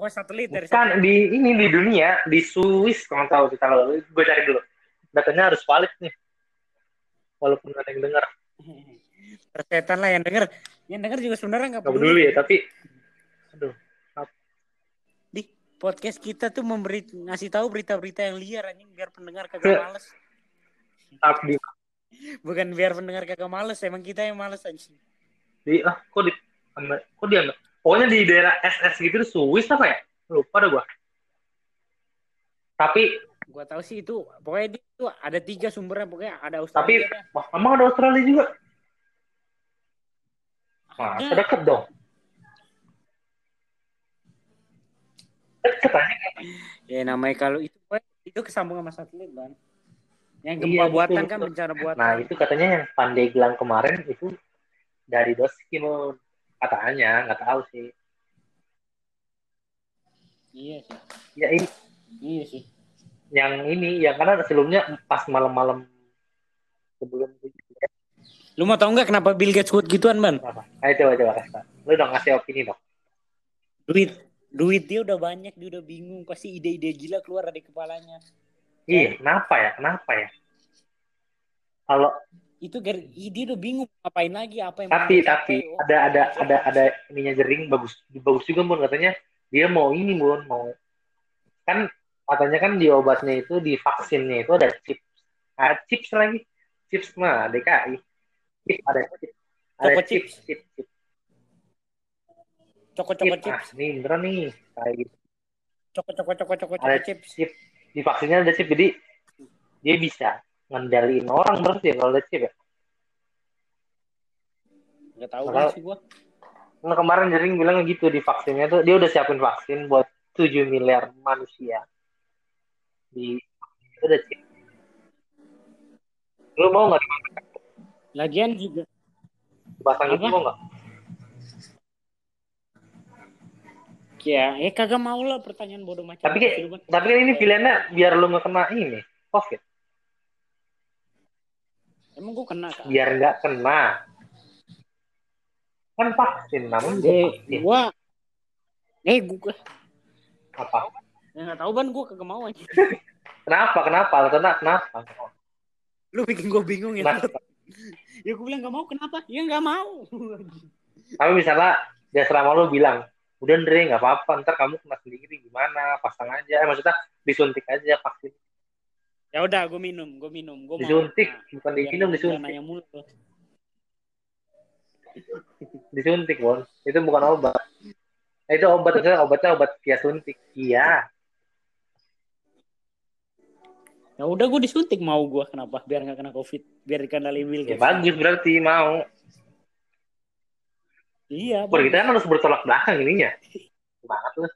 A: Oh, satelit dari
B: Bukan di ini di dunia, di Swiss kalau tahu kita lalu. Gue cari dulu. Datanya harus valid nih. Walaupun ada yang dengar.
A: Persetan lah yang denger. Yang denger juga sebenarnya nggak
B: Gak
A: peduli.
B: peduli ya, tapi aduh,
A: Di podcast kita tuh memberi ngasih tahu berita-berita yang liar anjing biar pendengar kagak males.
B: tapi
A: Bukan biar pendengar kagak males, emang kita yang males anjing.
B: di ah kok di kok dia? Pokoknya di daerah SS gitu Swiss apa ya? Lupa dah gua. Tapi
A: Gua tahu sih itu pokoknya itu ada tiga sumbernya pokoknya ada
B: tapi
A: Australia.
B: wah, emang ada Australia juga? Wah,
A: Ada.
B: deket dong. Deket aja.
A: Ya namanya kalau itu itu kesambung sama satelit ban. Yang gempa
B: Iya,
A: buatan kan
B: betul.
A: bencana buatan.
B: Nah itu katanya yang Pandeglang kemarin itu dari Doskimo katanya nggak tahu sih.
A: Iya sih.
B: Ya ini
A: Iya sih.
B: yang ini yang karena sebelumnya pas malam-malam sebelum
A: Lu mau tau nggak kenapa Bill Gates kuat gituan ban?
B: apa? Ayo coba coba kasih. Lu dong ngasih opini dong.
A: Duit duit dia udah banyak dia udah bingung pasti ide-ide gila keluar dari kepalanya.
B: Iya, kenapa ya? Kenapa ya? Kalau
A: Itu dia udah bingung ngapain lagi apa yang
B: tapi tapi.
A: Oh,
B: ada ada ada ada ininya jering bagus bagus juga mun katanya dia mau ini mun mau kan katanya kan di obatnya itu di vaksinnya itu ada chips ada chips lagi chips mah DKI chips ada chips ada
A: Choco
B: chips chips, chips.
A: Coko-coko
B: Chips.
A: chips.
B: ah nih beneran nih kayak gitu
A: Coko-coko coko-coko
B: ada
A: chips.
B: chip di vaksinnya ada chip jadi dia bisa ngendaliin orang berarti ya kalau ada chip ya
A: Gak tahu
B: Makanya-
A: sih gua.
B: Nah, kemarin Jering bilang gitu di vaksinnya tuh dia udah siapin vaksin buat 7 miliar manusia. Di itu udah chip. Lu mau nggak
A: Lagian juga
B: dipasang itu
A: Apa?
B: mau nggak?
A: ya, eh kagak mau lah pertanyaan bodoh macam
B: Tapi. Tapi kan ini pilihannya biar lu nggak kena ini COVID,
A: emang gua kena kan.
B: biar nggak kena. Kan vaksin, namun
A: Eh,
B: vaksin.
A: gua eh gua
B: apa?
A: ya nggak tahu ban gua kagak mau aja.
B: Kenapa? Kenapa? Alasannya kenapa?
A: Lu bikin gua bingung ya.
B: Kenapa?
A: ya gua bilang nggak mau kenapa? Ya nggak mau.
B: Tapi misalnya dia selama lu bilang, udah Andre nggak apa-apa, ntar kamu kena sendiri gimana? Pasang aja, eh, maksudnya disuntik aja vaksin.
A: Ya udah gua minum, gua minum, gua mau.
B: Disuntik,
A: Nah,
B: bukan diminum, disuntik.
A: nanya mulu.
B: disuntik bon itu bukan obat itu obat obatnya obat via suntik iya
A: Ya udah gua disuntik mau gua kenapa? Biar nggak kena covid, biar dikandalin Bill
B: ya bagus berarti mau
A: Iya. Bagus.
B: kita kan harus bertolak belakang ininya banget lu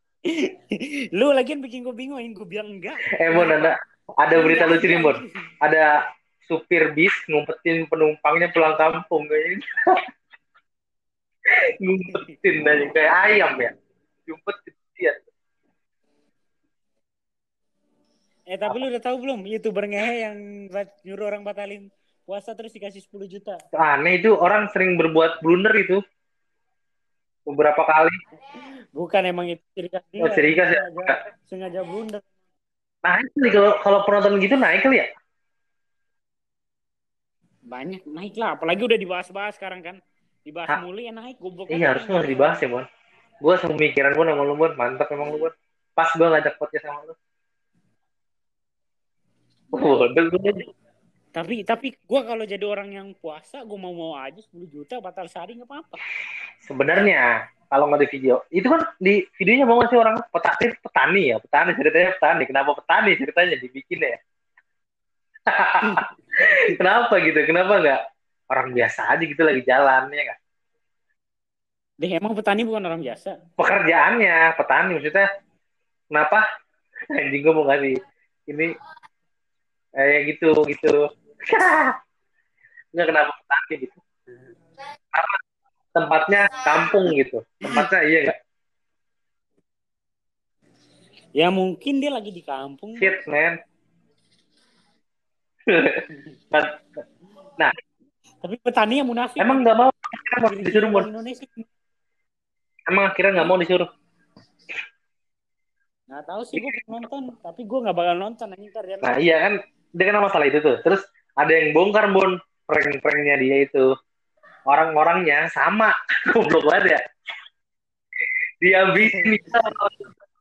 A: Lu lagian bikin gua bingung, gua bilang enggak.
B: eh bon ada ada berita lucu nih bon ada supir bis ngumpetin penumpangnya pulang kampung kayaknya. Ngumpetin aja kayak ayam ya? Ngumpetin dia
A: Eh tapi lu udah tahu belum? Youtuber ngehe yang nyuruh orang batalin puasa terus dikasih 10 juta.
B: aneh itu orang sering berbuat blunder itu. Beberapa kali.
A: Bukan emang itu ciri khas dia.
B: Oh, ciri khas ya?
A: Sengaja, sengaja blunder.
B: Naik kali kalau kalau penonton gitu naik kali ya
A: Banyak naik lah, apalagi udah dibahas-bahas sekarang kan. Dibahas
B: Hah?
A: mulu ya naik goblok.
B: Iya harusnya harus dibahas ya Bon. Gue sepemikiran gue sama lu Bon. Mantap emang lu Bon. Pas gue ngajak podcast sama lu. Gue
A: Tapi tapi gue kalau jadi orang yang puasa, gue mau mau aja 10 juta batal sehari nggak apa-apa.
B: Sebenarnya kalau nggak di video, itu kan di videonya mau ngasih orang petani, petani ya, petani ceritanya petani. Kenapa petani ceritanya dibikin ya? Kenapa gitu? Kenapa nggak orang biasa aja gitu lagi jalan ya nggak?
A: Deh emang petani bukan orang biasa.
B: Pekerjaannya petani maksudnya kenapa? Anjing gue mau ngasih ini eh gitu gitu. Nggak kenapa petani gitu. Tempatnya kampung gitu. Tempatnya iya nggak?
A: Ya mungkin dia lagi di kampung.
B: Shit man. nah,
A: Tapi petani yang munafik.
B: emang nggak mau
A: Gini-gini
B: disuruh Mon?
A: Indonesia.
B: Emang akhirnya nggak mau disuruh.
A: Nggak tahu sih gue nonton, tapi gue nggak bakal nonton anjing ntar dia.
B: Nah iya kan, dia kan masalah itu tuh. Terus ada yang bongkar Bon, prank-pranknya dia itu. Orang-orangnya sama, goblok banget ya. Dihabisin gitu.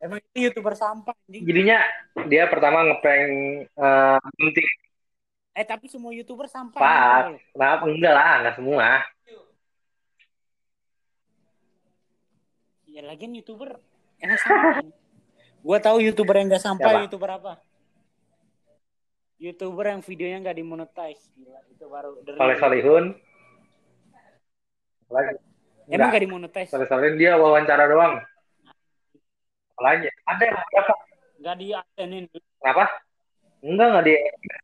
A: Emang itu youtuber sampah anjing.
B: Jadinya dia pertama ngeprank eh penting
A: Eh tapi semua youtuber sampah.
B: Pak. Kenapa? Enggak lah, enggak semua.
A: Ya lagian youtuber emang sampah. gue tahu youtuber yang gak sampah,
B: Siapa?
A: youtuber apa? Youtuber yang videonya nggak dimonetize, gila itu baru. the real.
B: Saleh Salihun. Lagi.
A: Emang nggak dimonetize?
B: Salihun dia wawancara doang. Apalagi? Ada yang berapa?
A: Nggak di adsenin,
B: Kenapa? Enggak, enggak di
A: nggak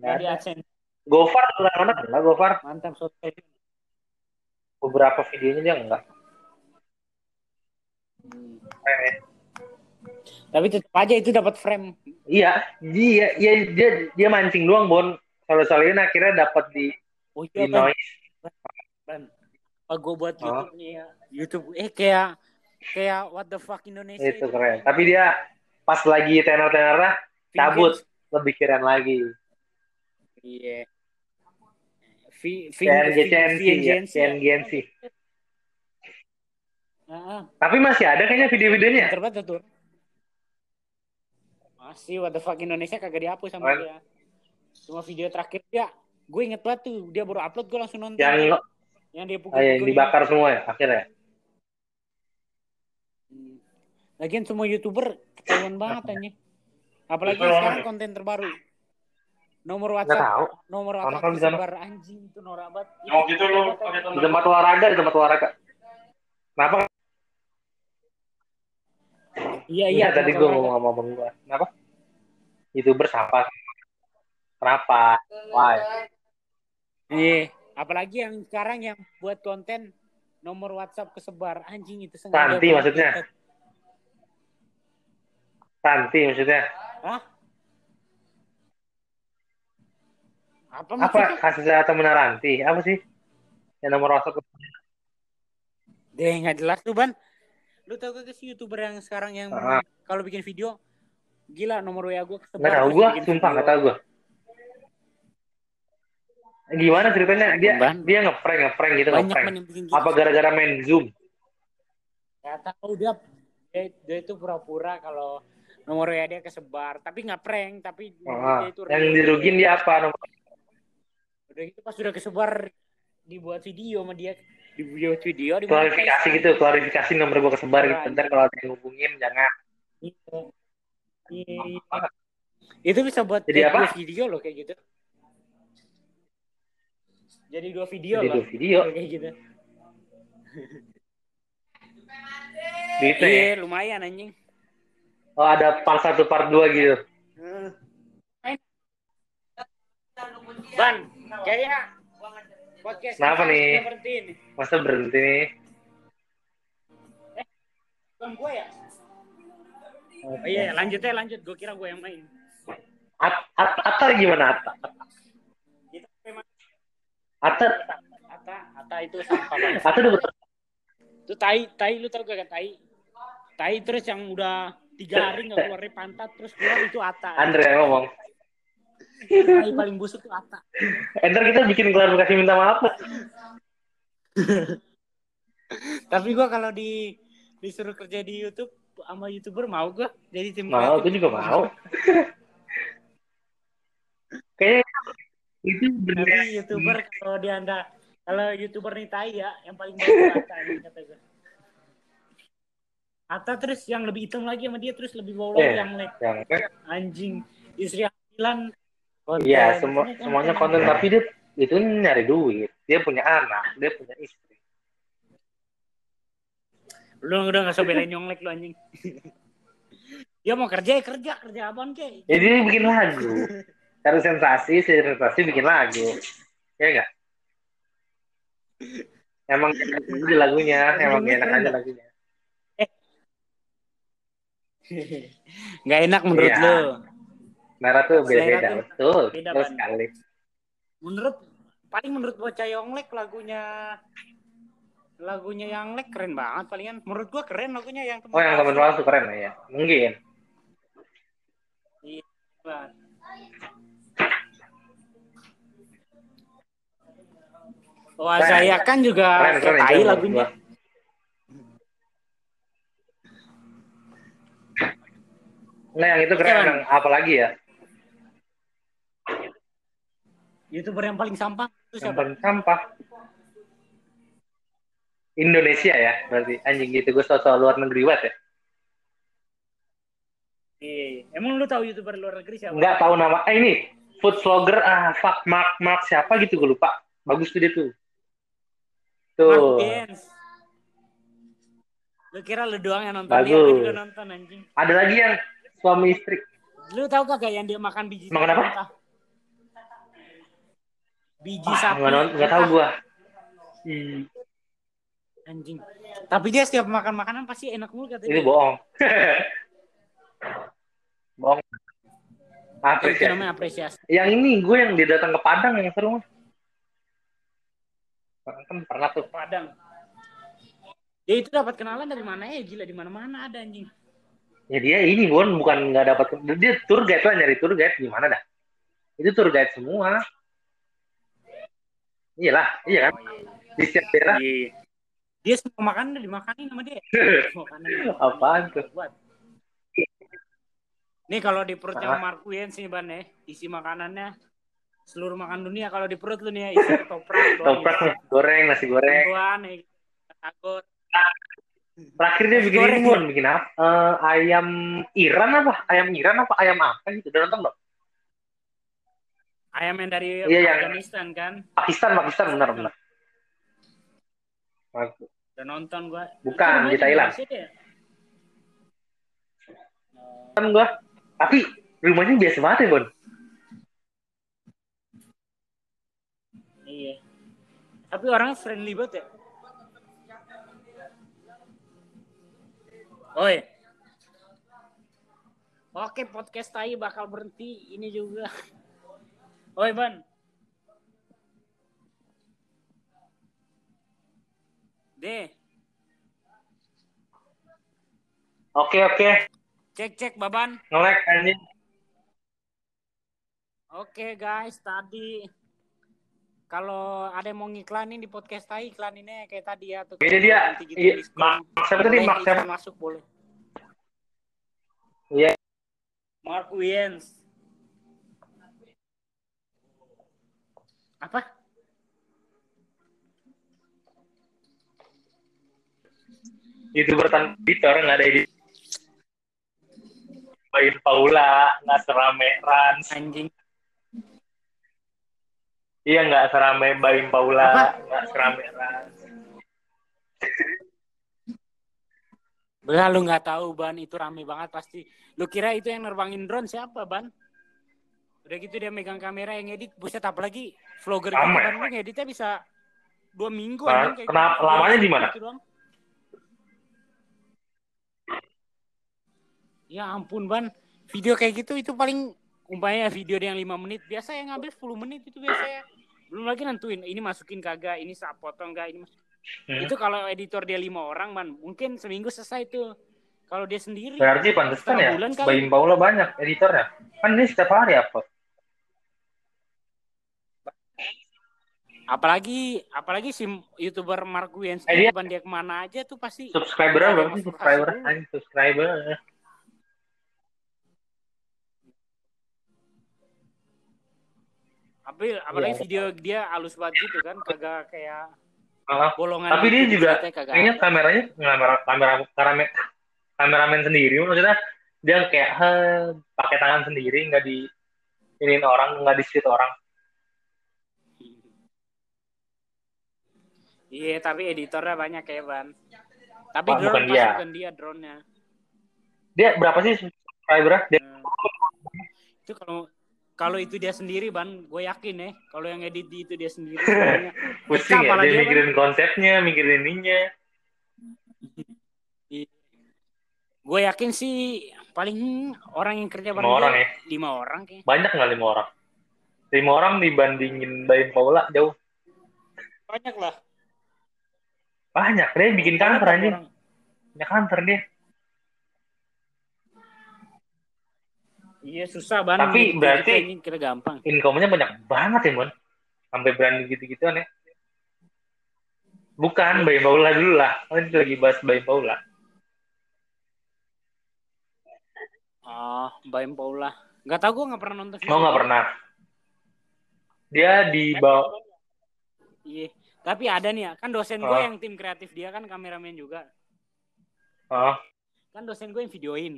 B: Enggak
A: di adsen.
B: Gofar mana? Enggak Gofar.
A: Mantap sotoy.
B: Beberapa videonya dia enggak.
A: Hmm.
B: Eh,
A: Tapi tetap aja itu dapat frame.
B: Iya, dia, dia, dia, dia mancing doang, Bon. Saleh Salihun akhirnya dapat di
A: Oh iya,
B: di
A: Ban.
B: noise.
A: Ban. Oh, gue buat
B: Oh.
A: YouTube nih ya. YouTube eh kayak kayak what the fuck Indonesia
B: Itu keren. Tapi dia pas lagi tenor-tenornya cabut. lebih keren lagi.
A: Iya. V V
B: CNGCNC ya, CNGNC.
A: Heeh,
B: Tapi masih ada kayaknya video-videonya.
A: terbatas tuh. Masih what the fuck Indonesia kagak dihapus sama
B: Keren.
A: dia. Cuma video terakhir dia, gue inget banget tuh, dia baru upload gue langsung nonton.
B: Yang
A: yang dia pukul
B: ah, yang dibakar semua ya akhirnya.
A: Hmm. Lagian semua youtuber ketahuan banget aja. Apalagi
B: Betul.
A: sekarang konten terbaru. Nomor WhatsApp,
B: tahu.
A: nomor WhatsApp
B: kan
A: disebar anjing itu norak banget.
C: Oh gitu pakai
B: Di tempat olahraga, di tempat olahraga. Kenapa?
A: Iya
B: Iya,
A: iya.
B: tadi gue ngomong sama abang gue. Kenapa? Youtuber siapa? Kenapa? Why?
A: Iya. Apalagi yang sekarang yang buat konten nomor WhatsApp kesebar anjing itu sengaja. Banget.
B: maksudnya? Santi maksudnya.
A: Hah? Apa
B: Apa
A: maksudnya?
B: kasih saya atau menaranti? Apa sih? Yang nomor WhatsApp
A: Deh nggak jelas tuh ban. Lu tau gak sih youtuber yang sekarang yang
B: Ah.
A: kalau bikin video gila nomor WA gue kesebar.
B: Nggak tahu
A: terus
B: gue, sumpah nggak tahu gue. Gimana ceritanya? Dia
A: Ban.
B: dia ngeprank ngeprank gitu
A: Banyak
B: ngeprank.
A: gitu.
B: Apa gara-gara main zoom?
A: Gak tahu dia dia, dia itu pura-pura kalau nomor WA dia kesebar, tapi nggak prank, tapi
B: Ah,
A: dia itu
B: yang dirugin dia apa? Nomor
A: Udah gitu pas sudah kesebar dibuat video sama dia dibuat video di
B: klarifikasi gitu, klarifikasi nomor gue kesebar gitu. Ntar kalau ada yang hubungin jangan.
A: Iya. Iya, iya. Itu bisa buat
B: Jadi apa?
A: video loh kayak gitu. Jadi dua video
B: Jadi
A: loh.
B: dua video.
A: Kayak gitu.
B: Duitnya ya.
A: Iya, lumayan anjing.
B: Oh ada part 1 part 2 gitu.
A: Ban, kayak podcast
B: Kenapa nih?
A: berhenti nih.
B: Masa berhenti nih?
A: Bukan gue ya? Oh iya, lanjut ya lanjut. Gue kira gue yang main.
B: At, at, Atta gimana
A: memang
B: Atta,
A: Ata, Ata itu sampah banget.
B: Atta udah betul.
A: Itu tai, tai lu tau gak kan tai? Tai terus yang udah tiga hari nggak keluar dari pantat terus keluar itu Ata.
B: Andre yang ngomong.
A: Tai paling busuk tuh Ata.
B: Enter kita bikin klarifikasi minta maaf.
A: Tapi gue kalau di disuruh kerja di YouTube sama youtuber mau gue jadi tim
B: Mau, gue juga mau. Kayaknya itu bener
A: Tapi youtuber kalau dia anda kalau youtuber nih tai ya, yang paling bagus kata gue. Terus yang lebih hitam lagi sama dia terus lebih bau lagi
B: Eh,
A: yang lek
B: yang
A: anjing istri Hampilan.
B: Iya, semua semuanya konten tapi dia itu nyari duit. Dia punya anak, dia punya istri.
A: Lu udah gak usah belain nyonglek lu anjing. dia mau kerja ya kerja, kerja apaan kek?
B: Jadi dia bikin lagu. Cari sensasi, sensasi bikin lagu. Ya enggak? Emang lagunya, emang enak aja lagunya.
A: Gak enak menurut
B: Iya.
A: lu.
B: Nara tuh beda-beda, betul.
A: beda,
B: Betul
A: Ban.
B: sekali.
A: Menurut paling menurut bocah Yonglek lagunya lagunya yang lek keren banget palingan menurut gua keren lagunya yang
B: Oh, yang teman palsu keren ya? Mungkin.
A: Iya, Wah,
B: Keren.
A: saya kan juga
B: Keren, keren. itu
A: tai lagunya.
B: Nah, yang itu keren.
A: Keren.
B: Yang apa lagi ya?
A: YouTuber yang paling sampah itu
B: Yang
A: siapa?
B: paling sampah. Indonesia ya, berarti anjing gitu. Gue soal luar negeri banget ya.
A: Iya. Emang lu tahu YouTuber luar negeri siapa?
B: Nggak tahu nama. Eh ini, food vlogger, ah, fuck, Mark, Mark, siapa gitu gue lupa. Bagus tuh dia tuh. Tuh.
A: Dance. Lu kira lu doang yang nonton
B: Bagus.
A: dia? Juga nonton anjing.
B: Ada lagi yang suami istri.
A: Lu tahu kagak yang dia makan biji
B: Makan apa?
A: Biji
B: Ah,
A: sapi.
B: nggak, non- nggak tahu gue. Hmm,
A: Anjing. Tapi dia setiap makan makanan pasti enak mulu katanya.
B: itu bohong. bohong.
A: Itu
B: Apresiasi.
A: namanya apresiasi.
B: Yang ini gue yang dia datang ke Padang yang seru. Kan pernah tuh.
A: Padang. Dia itu dapat kenalan dari mana ya? Gila di mana-mana ada anjing.
B: Ya dia ini Bon, bukan nggak dapat dia tour guide lah nyari tour guide gimana dah? Itu tour guide semua. Iyalah, iya kan?
A: Oh, iya.
B: Di setiap daerah
A: Iya. Dia semua makanan udah dimakanin sama dia.
B: Apaan tuh?
A: Nih kalau di perutnya. Mark Wien sih Ban ya, isi makanannya seluruh makan dunia kalau di perut lu nih ya isi toprak doang.
B: Toprak nih, goreng, nasi goreng.
A: Bantuan ya. Takut.
B: Terakhir dia bikin
A: Goreng.
B: ini Bon, bikin apa? Eh, ayam Iran apa? Ayam Iran apa? Ayam apa gitu? Udah nonton belum?
A: Ayam yang dari
B: Iya, yang-
A: Afghanistan kan.
B: Pakistan, Pakistan benar benar.
A: Udah nonton gua.
B: Bukan, di Thailand. Kan gua. Tapi rumahnya biasa banget ya Bon.
A: Iya. Tapi orangnya friendly banget ya. Oi. Oke, podcast tai bakal berhenti ini juga. Oi, Ban. Deh,
B: Oke oke,
A: cek cek Baban.
B: ngelek anjing.
A: Oke guys, tadi kalau ada yang mau ngiklanin di podcast tai iklaninnya kayak tadi ya tuh.
B: Ini dia.
A: Gitu,
B: Iya,
A: diskon.
B: Mark siapa tadi? Mark siapa?
A: masuk boleh.
B: Iya.
A: Mark Wiens. Apa?
B: youtuber tanpa editor nggak ada edit Bayin Paula nggak serame Rans
A: Anjing.
B: Iya nggak serame
A: Apa?
B: Paula nggak serame Rans
A: Belah lu nggak tahu ban itu rame banget pasti. Lu kira itu yang nerbangin drone siapa ban? Udah gitu dia megang kamera yang edit, buset apalagi vlogger gitu kan lu ngeditnya bisa dua minggu
B: Nah,
A: anjing kayak
B: kenapa-
A: gitu.
B: lamanya di mana?
A: Gitu. Ya ampun ban, video kayak gitu itu paling umpamanya video yang 5 menit biasa yang ngambil 10 menit itu biasanya belum lagi nentuin ini masukin kagak ini saat potong enggak ini mas-
B: Hmm.
A: itu kalau editor dia lima orang man mungkin seminggu selesai tuh. Kalau dia sendiri
B: berarti pantesan ya
A: bulan.
B: Bayin Paula banyak editornya. Kan ini setiap hari upload.
A: Apalagi apalagi si youtuber Mark Wiens
B: Eh, dia-
A: ke mana aja tuh pasti
B: subscribernya
A: Ada
B: berapa sih subscriber subscriber
A: Tapi apalagi
B: Iya.
A: video dia halus banget gitu kan, kagak kayak
B: Ah,
A: bolongan.
B: tapi dia
A: gitu,
B: juga kayaknya kameranya kamera kamera kameramen kameramen sendiri maksudnya dia kayak "Heh," pakai tangan sendiri nggak di iniin orang nggak di shoot orang
A: Iya, tapi editornya banyak ya, Ban. Tapi
B: Wah,
A: drone
B: bukan dia.
A: bukan dia drone-nya.
B: dia berapa sih subscriber dia
A: Nah, itu kalau kalau itu dia sendiri, Ban, gue yakin ya, kalau yang edit di itu dia sendiri.
B: Pusing ya dia mikirin konsepnya mikirin ininya.
A: Gue yakin sih paling orang yang kerja
B: Lima
A: bareng
B: orang ya?
A: lima orang kayak.
B: banyak nggak lima orang? Lima orang dibandingin Baim Paula jauh.
A: Banyak lah.
B: banyak. Dia bikin
A: Banyak
B: kantor anjing.
A: Orang.
B: punya kantor dia
A: Iya susah ban.
B: Tapi
A: Gitu-gitu
B: berarti-
A: ini kira gampang.
B: income-nya banyak banget ya mon sampai berani gitu-gituan ya bukan Baim Paula dulu lah kan lagi bahas Baim Paula
A: Ah, Baim Paula. Gak tau gue nggak pernah nonton.
B: mau nggak pernah dia di bawah
A: Iya. Tapi ada nih ya, kan dosen gue
B: Ah.
A: yang tim kreatif dia kan kameramen juga.
B: oh,
A: Kan dosen gue yang videoin.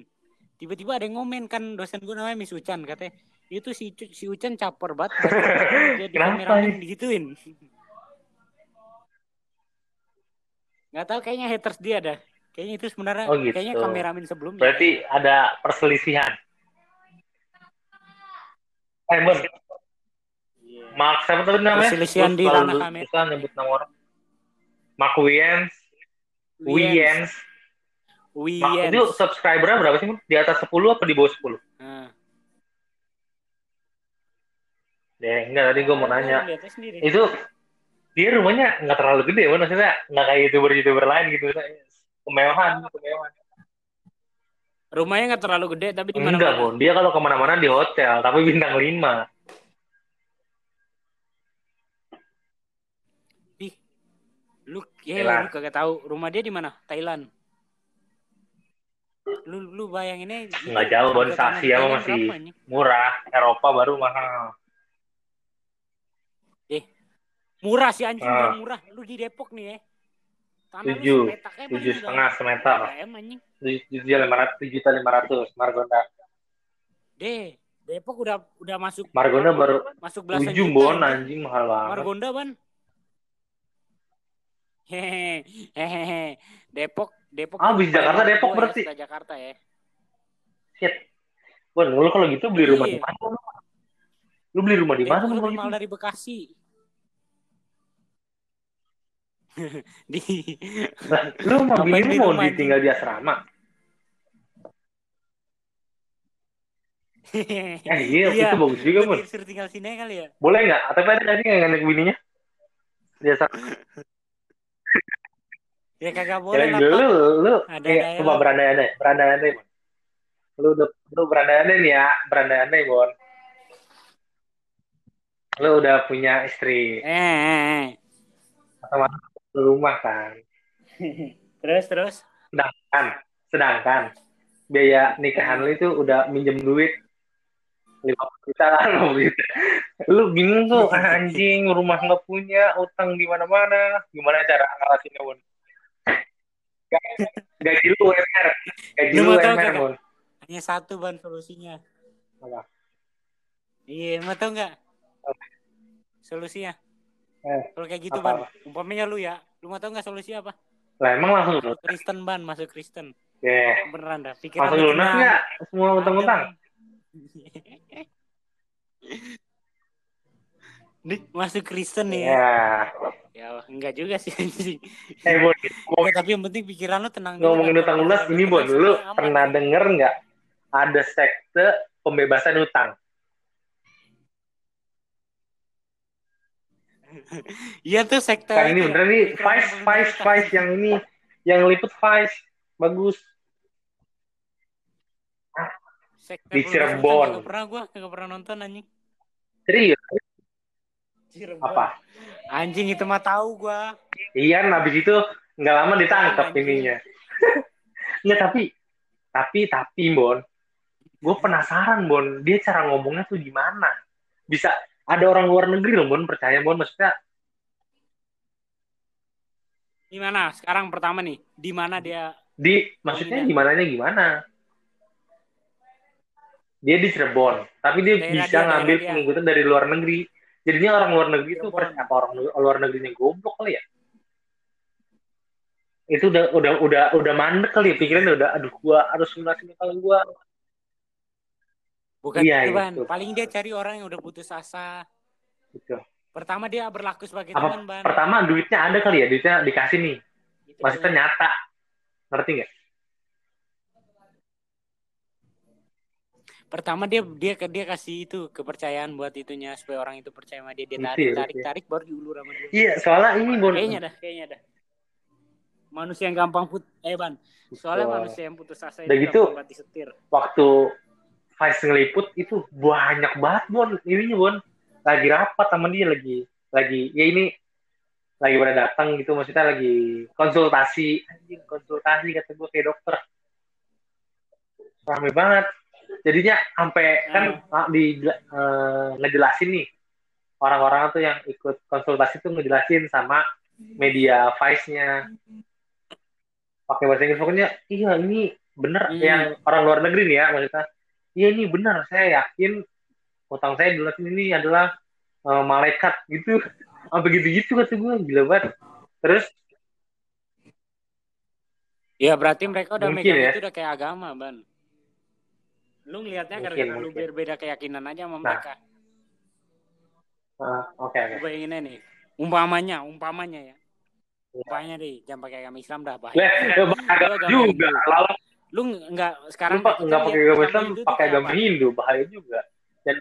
A: Tiba-tiba ada yang ngomen kan dosen gue namanya Miss Ucan katanya itu si si Ucan caper banget jadi kameramen digituin. Nggak tahu kayaknya haters dia dah. Kayaknya itu sebenarnya
B: Oh, gitu.
A: kayaknya kameramen sebelumnya.
B: berarti ada perselisihan eh Bon,
A: Iya.
B: Mark siapa tadi namanya
A: Perselisihan di ranah kamera.
B: nyebut nama orang Mark Wiens Wiens Mark
A: Wiens.
B: itu subscribernya berapa sih di atas 10 apa di bawah 10
A: Nah.
B: deh enggak tadi gue mau nanya itu dia rumahnya nggak terlalu gede Mon. maksudnya nggak kayak youtuber youtuber lain gitu kemewahan kemewahan
A: Rumahnya nggak terlalu gede tapi di mana
B: enggak Mon. dia kalau ke mana-mana di hotel tapi bintang 5
A: Ih, lu ya
B: Thailand.
A: lu kagak tahu rumah dia di mana? Thailand. Lu lu bayanginnya
B: Nggak jauh, Bon.
A: harga tanah di
B: Asia masih-
A: berapa,
B: murah Eropa baru mahal
A: Murah sih anjing, bilang murah. Lu di Depok nih ya. Tanah
B: Tujuh. tujuh setengah semeter tujuh lima ratus tujuh juta lima ratus Margonda
A: Deh, Depok udah udah masuk
B: Margonda baru
A: masuk belasan
B: tujuh bon
A: anjing.
B: anjing mahal banget
A: Margonda ban. Hehehe, hehehe. Depok, Depok.
B: Ah, habis Jakarta, Depok
A: ya,
B: berarti?
A: setelah Jakarta ya.
B: shit bon lu kalau gitu beli rumah
A: Iya.
B: di mana lu? beli rumah di mana lu gitu?
A: dari Bekasi. di
B: Lah, lu mau beli mau ditinggal di asrama eh iya, itu bagus juga
A: disuruh tinggal sini kali ya.
B: boleh nggak tapi ada nggak sih nggak bininya di asrama
A: Ya kagak boleh
B: Kirain
A: lah. Pak.
B: lu
A: Ada ada
B: coba berandai-andai berandai-andai Bon. lu udah lu berandai-andai nih ya berandai-andai bon lu udah punya istri
A: Eh, eh, eh.
B: sama rumah kan
A: Terus terus.
B: sedangkan sedangkan biaya nikahan lu itu udah minjem duit lima juta lah lu gitu. lu bingung tuh anjing rumah nggak punya utang di mana mana gimana cara ngalasinnya bon gaji lu UMR gaji
A: Lu
B: lu UMR bon
A: Hanya satu ban solusinya.
B: Apa?
A: Iya, mau tau nggak? Solusinya.
B: Eh,
A: Kalau kayak gitu
B: apa?
A: ban, umpamanya lu ya, lu mau tau nggak solusi apa?
B: lah emang langsung
A: Masuk Kristen ban, masuk Kristen.
B: ya
A: Beneran dah. Pikiran
B: langsung
A: lu
B: lunas nggak semua utang-utang
A: masuk Kristen nih ya.
B: ya
A: Ya, enggak juga sih anjing.
B: eh bon
A: Enggak, tapi yang penting pikiran lu tenang dulu,
B: ngomongin utang lunas ini
A: lu
B: bon
A: tenang,
B: lu
A: semuanya aman.
B: pernah denger nggak ada sekte pembebasan utang
A: Iya tuh sekte.
B: kan ini bener nih Vice Vice. Vice yang ini yang liput Vice bagus
A: Sekte
B: Di Cirebon.
A: Nggak pernah gua, nggak pernah nonton anjing.
B: serius
A: Cirebon.
B: apa
A: Anjing itu mah tahu gua.
B: Ian habis itu nggak lama ditangkap
A: Anjing.
B: ininya Nggak tapi tapi tapi Bon gue penasaran Bon dia cara ngomongnya tuh gimana bisa ada orang luar negeri loh Bon percaya Bon maksudnya
A: Di mana? Sekarang pertama nih, di mana dia?
B: di maksudnya
A: Ini.
B: gimana gimana dia di Cirebon tapi dia
A: Daerah
B: bisa
A: dia,
B: ngambil pengikutan dari luar negeri jadinya orang luar negeri itu percaya apa orang luar negerinya goblok kali ya itu udah udah udah udah mandek kali ya pikirannya udah aduh gua harus lunasin kalau gua
A: Bukan
B: Iya,
A: itu, Ban.
B: itu.
A: Paling dia cari orang yang udah putus asa.
B: gitu
A: Pertama dia berlaku sebagai
B: apa
A: teman, Ban.
B: pertama duitnya ada kali ya duitnya dikasih nih
A: Gitu.
B: maksudnya nyata ngerti nggak
A: Pertama dia dia dia kasih itu kepercayaan buat itunya supaya orang itu percaya sama dia. Dia tarik, tarik, tarik baru diulur sama dia.
B: iya soalnya ini Bon
A: Kayaknya dah, kayaknya dah. Manusia yang gampang put eh Ban. Soalnya
B: Betul.
A: manusia yang putus asa itu
B: gitu,
A: disetir.
B: waktu Vice ngeliput itu banyak banget Bon ininya Bon lagi rapat sama dia lagi lagi ya ini lagi pada datang gitu maksudnya lagi konsultasi anjing konsultasi kata gue kayak dokter rame banget jadinya sampai kan ah, di eh, ngejelasin nih orang-orang tuh yang ikut konsultasi tuh ngejelasin sama media Vice-nya pakai bahasa Inggris pokoknya iya ini bener
A: Hmm.
B: yang orang luar negeri nih ya maksudnya iya ini benar saya yakin utang saya di ini adalah eh, malaikat gitu sampai gitu-gitu kata gue gila banget terus
A: Ya berarti mereka udah
B: Mungkin
A: megang
B: ya.
A: itu udah kayak agama, Ban. Lu ngelihatnya gara-gara lu berbeda keyakinan aja sama
B: Nah.
A: mereka.
B: eh, oke oke
A: Gue bayanginnya nih. Umpamanya, umpamanya ya. Umpamanya deh, jangan pakai agama Islam dah bahaya.
B: Ya, agama juga lalu
A: Lu nggak sekarang
B: lu pak
A: kita
B: nggak pakai agama Islam pakai agama? Hindu bahaya juga dan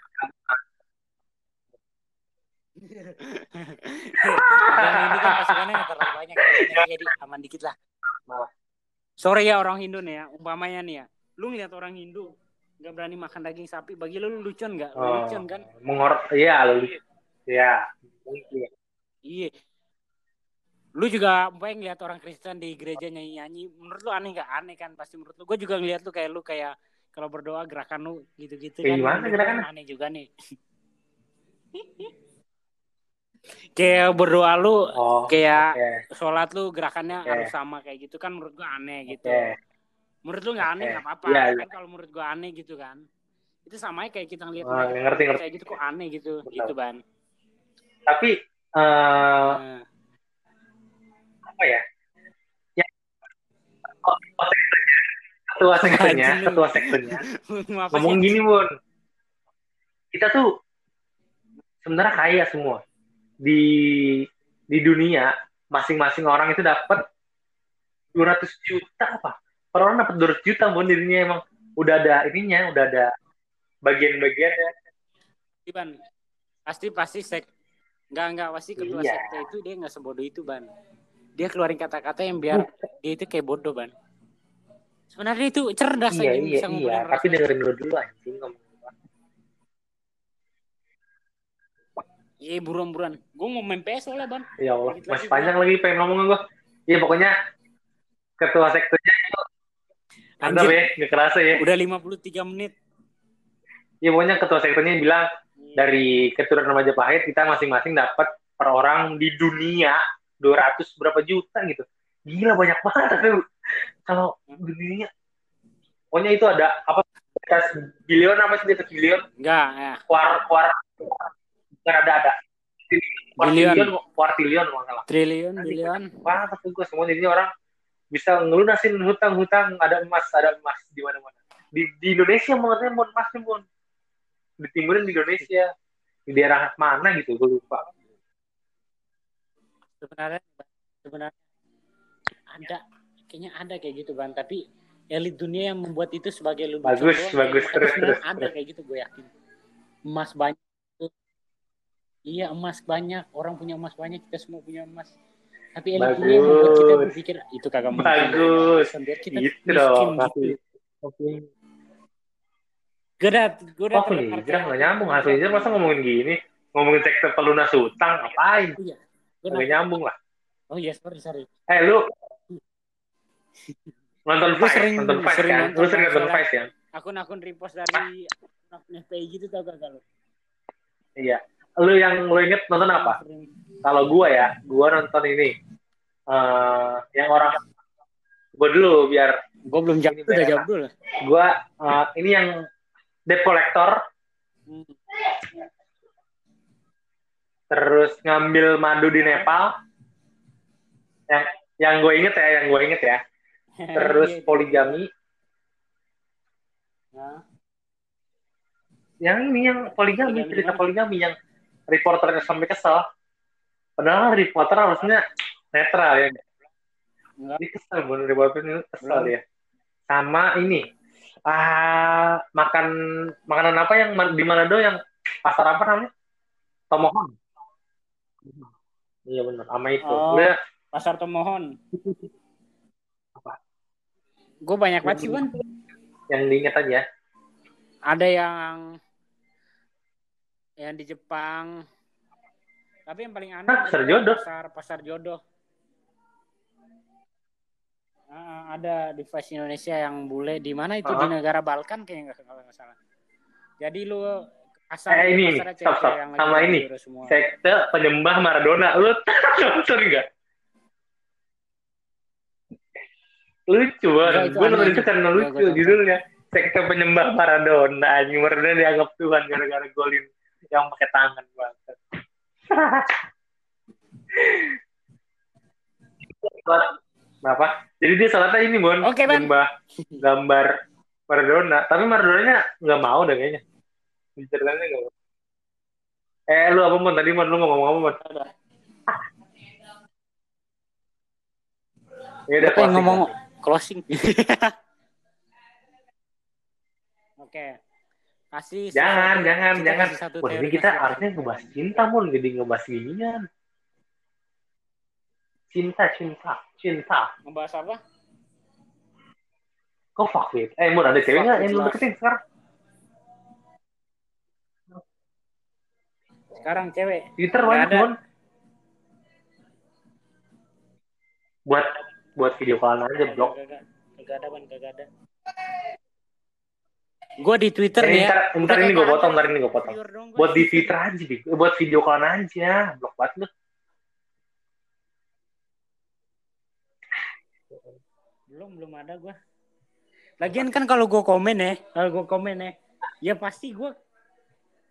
A: agama Hindu kan pasukannya nggak terlalu banyak, Pasukannya jadi aman dikit lah. Sore ya orang Hindu nih ya, umpamanya nih ya. Lu ngeliat orang Hindu nggak berani makan daging sapi, bagi lu, lu lucon nggak?
B: Oh,
A: lucon kan?
B: mengor iya lu ya mungkin
A: Iya. Lu juga umpamanya ngeliat orang Kristen di gereja nyanyi-nyanyi, menurut lu aneh nggak? Aneh kan pasti menurut lu. Gue juga ngeliat lu kayak lu kayak kalau berdoa gerakan lu gitu-gitu
B: Kayak
A: kan.
B: gimana gerakannya?
A: Aneh juga nih. kayak berdoa lu
B: oh
A: kayak
B: oke
A: sholat lu gerakannya
B: Oke.
A: harus sama kayak gitu kan menurut gua aneh gitu. Menurut lu nggak aneh nggak apa-apa.
B: Iya,
A: Kan kalau menurut gua aneh gitu kan. Itu sama aja kayak kita ngeliat
B: Oh, ngerti, ngerti.
A: kayak gitu kok aneh gitu
B: Betul.
A: gitu ban.
B: tapi eh
A: Nah,
B: apa ya ya ketua sektornya ketua sektornya
A: Ngomong
B: gini bun kita tuh sebenarnya kaya semua di di dunia masing-masing orang itu dapat 200 juta apa per orang dapat 200 juta bun di dunia emang udah ada ininya udah ada bagian-bagiannya.
A: Pasti, ban. Pasti pasti sek nggak nggak pasti ketua
B: Iya.
A: sekte itu dia nggak sebodoh itu ban. Dia keluarin kata-kata yang biar dia itu kayak bodoh ban. Sebenarnya itu cerdas
B: iya
A: aja
B: iya
A: bisa
B: iya. tapi dengerin dulu dulu anjing ngomong
A: iya buruan-buruan. Gue mau main PS soalnya ban.
B: Ya Allah masih panjang lagi pengen ngomong gue iya pokoknya ketua sektornya Mantap
A: Anjir.
B: ya, nggak kerasa ya.
A: udah 53 menit.
B: Ya pokoknya ketua sektornya bilang dari keturunan Majapahit kita masing-masing dapat per orang di dunia 200 berapa juta gitu. Gila banyak banget tapi kalau di dunia pokoknya itu ada apa atas bilion apa sih di atas bilion
A: enggak. Ya
B: kuar kuar. Bukan ada ada. Kuartilion kuartilion salah.
A: Triliun bilion.
B: wah kata gue semua jadinya orang bisa ngelunasin hutang-hutang ada emas ada emas di mana-mana. Di, di Indonesia mengenai mau emasnya mon. Ditimbulin di Indonesia. Di daerah mana gitu gue lupa.
A: Sebenarnya sebenarnya ada kayaknya ada kayak gitu ban tapi elit dunia yang membuat itu sebagai lelucon
B: Bagus,
A: doang,
B: bagus.
A: kayak-
B: Terus, terus,
A: ada
B: terus.
A: kayak gitu gue yakin. Emas banyak. Iya emas banyak. Orang punya emas banyak kita semua punya emas tapi dunia yang membuat kita berpikir itu kagak mungkin.
B: Bagus.
A: biar kita
B: gitu
A: miskin
B: dong
A: gitu.
B: oke. Nih
A: terdengar
B: hijrah
A: kayak-
B: nggak nyambung? Hafiz hijrah masa ngomongin gini? Ngomongin sektor pelunas hutang ngapain?
A: Iya. Gue
B: nggak nyambung lah.
A: Oh iya sorry sorry.
B: Eh lu? Nonton Vice
A: sering-
B: nonton Vice
A: sering
B: kan?
A: nonton
B: lu sering nonton. Vice kan
A: akun-akun repost dari akun FPI gitu tau gak kalau
B: iya lu yang lu inget nonton apa? Kalau gua ya, gua nonton ini. eh yang orang gua dulu biar
A: Gue belum jawab,
B: Ini
A: udah jawab dulu.
B: gua eh, ini yang debt collector
A: Hmm.
B: terus ngambil madu di Nepal. Yang yang gue inget ya, yang gue inget ya. Terus
A: Iya, iya.
B: poligami.
A: Nah,
B: Yang ini yang poligami,
A: Poligami
B: cerita poligami yang reporternya sampai kesel. Padahal reporter harusnya netral ya. Dia kesel, bener reporternya kesel
A: Belum.
B: ya. Sama ini, ah makan makanan apa yang di Manado yang pasar apa namanya? Tomohon. Iya benar, sama itu.
A: Oh.
B: Udah
A: Pasar Tomohon.
B: Apa?
A: Gue banyak banget sih, Wan.
B: yang diingat aja.
A: Ada yang yang di Jepang. Tapi yang paling aneh
B: pasar jodoh.
A: Pasar pasar jodoh. Ah, ada di Vice Indonesia yang bule di mana itu di
B: Ah.
A: negara Balkan kayaknya nggak kalau nggak salah. Jadi lu pasar
B: Eh, ini. Stop, stop.
A: yang
B: Sama ini.
A: semua.
B: Sekte penyembah Maradona. Lu nonton nggak? Lucu banget. Gue nonton itu karena lucu judulnya. Sekte penyembah Maradona. Anjing Maradona dianggap Tuhan gara-gara golin yang pakai tangan banget. Kenapa? Jadi dia salatnya ini, Bon.
A: Oke, Ban.
B: Nyembah gambar Maradona. Tapi Maradonanya nggak mau deh kayaknya. Ceritanya nggak mau. Eh, lu apa, Mon? Tadi, Mon, lu mau ngomong apa, Mon?
A: Udah.
B: Ya udah, closing,
A: ngomong
B: closing.
A: closing. Oke. Kasih
B: Jangan,
A: sesuatu-
B: jangan,
A: kita
B: jangan.
A: kasih satu
B: Wah, ini kita harusnya ngebahas cinta, Mon. Jadi ngebahas ginian. Cinta, cinta, cinta.
A: Ngebahas apa?
B: Kok fuck with? Eh, Mon, ada cewek nggak yang lu deketin sekarang?
A: Sekarang cewek.
B: Twitter banyak. Mon. Buat buat video callan aja, blok.
A: Kagak, kagak ada, Ban, kagak ada. Gue di Twitter
B: Eh,
A: ya.
B: ntar, ntar ini gue potong, ntar ini gue potong. Buat di Twitter aja, Dik. buat video callan aja. Blok banget lu.
A: Belum, belum ada gue. Lagian kan kalau gue komen ya, kalau gue komen ya, ya pasti gue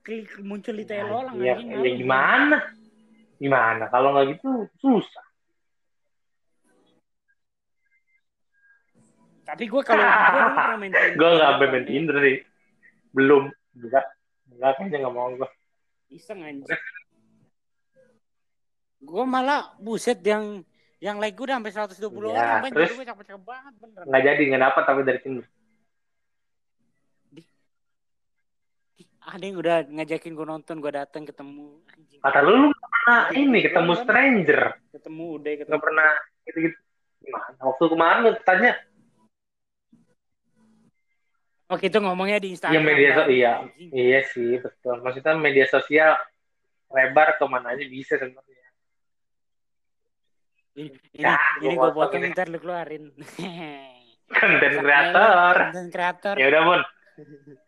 A: klik muncul di TL orang
B: Ya, ya
A: malu.
B: gimana? Gimana? Kalau nggak gitu, susah.
A: Tapi gue kalau gue pernah main Tinder.
B: gue nggak main Tinder sih. Belum. Enggak. Enggak, kayaknya nggak mau gue.
A: Iseng anjing. Gue malah buset yang yang like gue udah sampai 120
B: Ya,
A: orang, Ban.
B: terus?
A: gue capek-capek banget beneran.
B: Nggak jadi, nggak dapat tapi dari Tinder.
A: Ada yang udah ngajakin gue nonton, gue datang ketemu anjing.
B: Kata lu, lu pernah ini, ketemu stranger.
A: Ketemu udah ketemu.
B: Nggak pernah gitu-gitu. Gimana? Waktu kemarin lu tanya,
A: Oke itu ngomongnya di Instagram.
B: yang media sosial, iya. Iya sih, betul. Maksudnya media sosial lebar ke mana aja bisa sebenarnya.
A: Ini, ini,
B: Ya,
A: ini gue potong ntar lu keluarin.
B: Konten kreator.
A: Konten kreator.
B: Ya udah, Mon.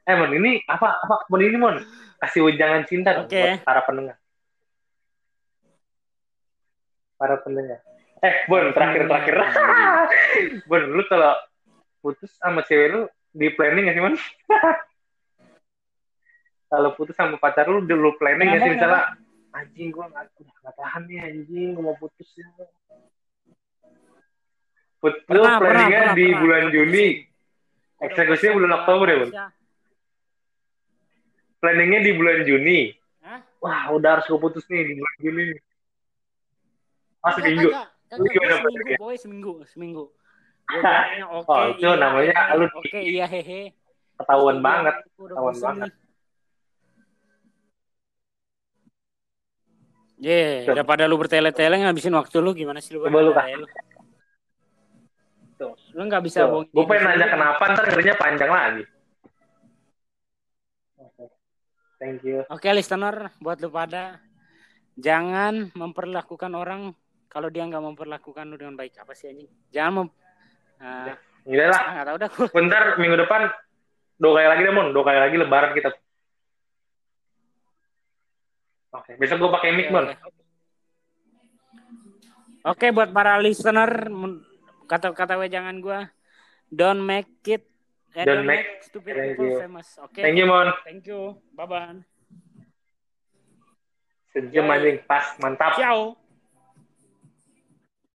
B: Eh, Mon, ini apa? Apa Mon ini, Mon? Kasih ujangan cinta dong
A: Oke.
B: buat para pendengar. Para pendengar. Eh, Bon, terakhir-terakhir. bon, lu kalau putus sama cewek lu di planning gak sih, Mon? kalau putus sama pacar lu, lu planning gak
A: Kenapa,
B: sih? Misalnya, anjing gua gak, udah gak tahan nih, anjing, gua mau putus ya. Put, lu planningnya
A: pernah,
B: di
A: pernah,
B: bulan
A: pernah.
B: Juni. Eksekusinya bulan Oktober ya, Bon?
A: Aisyah.
B: Planningnya di bulan Juni.
A: Hah?
B: Wah, udah harus gue putus nih di bulan Juni.
A: Kagak,
B: seminggu. Lu gimana,
A: seminggu, boy, seminggu, seminggu. Gua bilangnya oke,
B: Oh, itu
A: iya,
B: namanya
A: hehe,
B: lu-
A: Oke, iya, hehe.
B: Ketahuan
A: Iya,
B: banget. ketahuan banget.
A: Ye,
B: Tuh.
A: daripada lu bertele-tele ngabisin waktu lu gimana sih lu?
B: Coba lu,
A: lu.
B: Tuh.
A: Lu nggak bisa bohong.
B: Gue pengen nanya kenapa, ntar ngerinya panjang lagi. Oke. Thank you.
A: Oke, listener, buat lu pada jangan memperlakukan orang kalau dia nggak memperlakukan lu dengan baik apa sih anjing? Jangan mem Ah,
B: Udah lah,
A: ah, nggak tahu dah
B: bentar minggu depan dua kali lagi deh, Mon. Dua kali lagi lebaran kita. Oke, besok gue pakai mic, Mon.
A: Oke, buat para listener, kata-kata wejangan gue, don't make it,
B: eh, don't, don't make, make
A: stupid people you. famous. Oke.
B: Thank you, Mon.
A: Thank you. Bye-bye.
B: Sejam anjing, pas, mantap.
A: Ciao.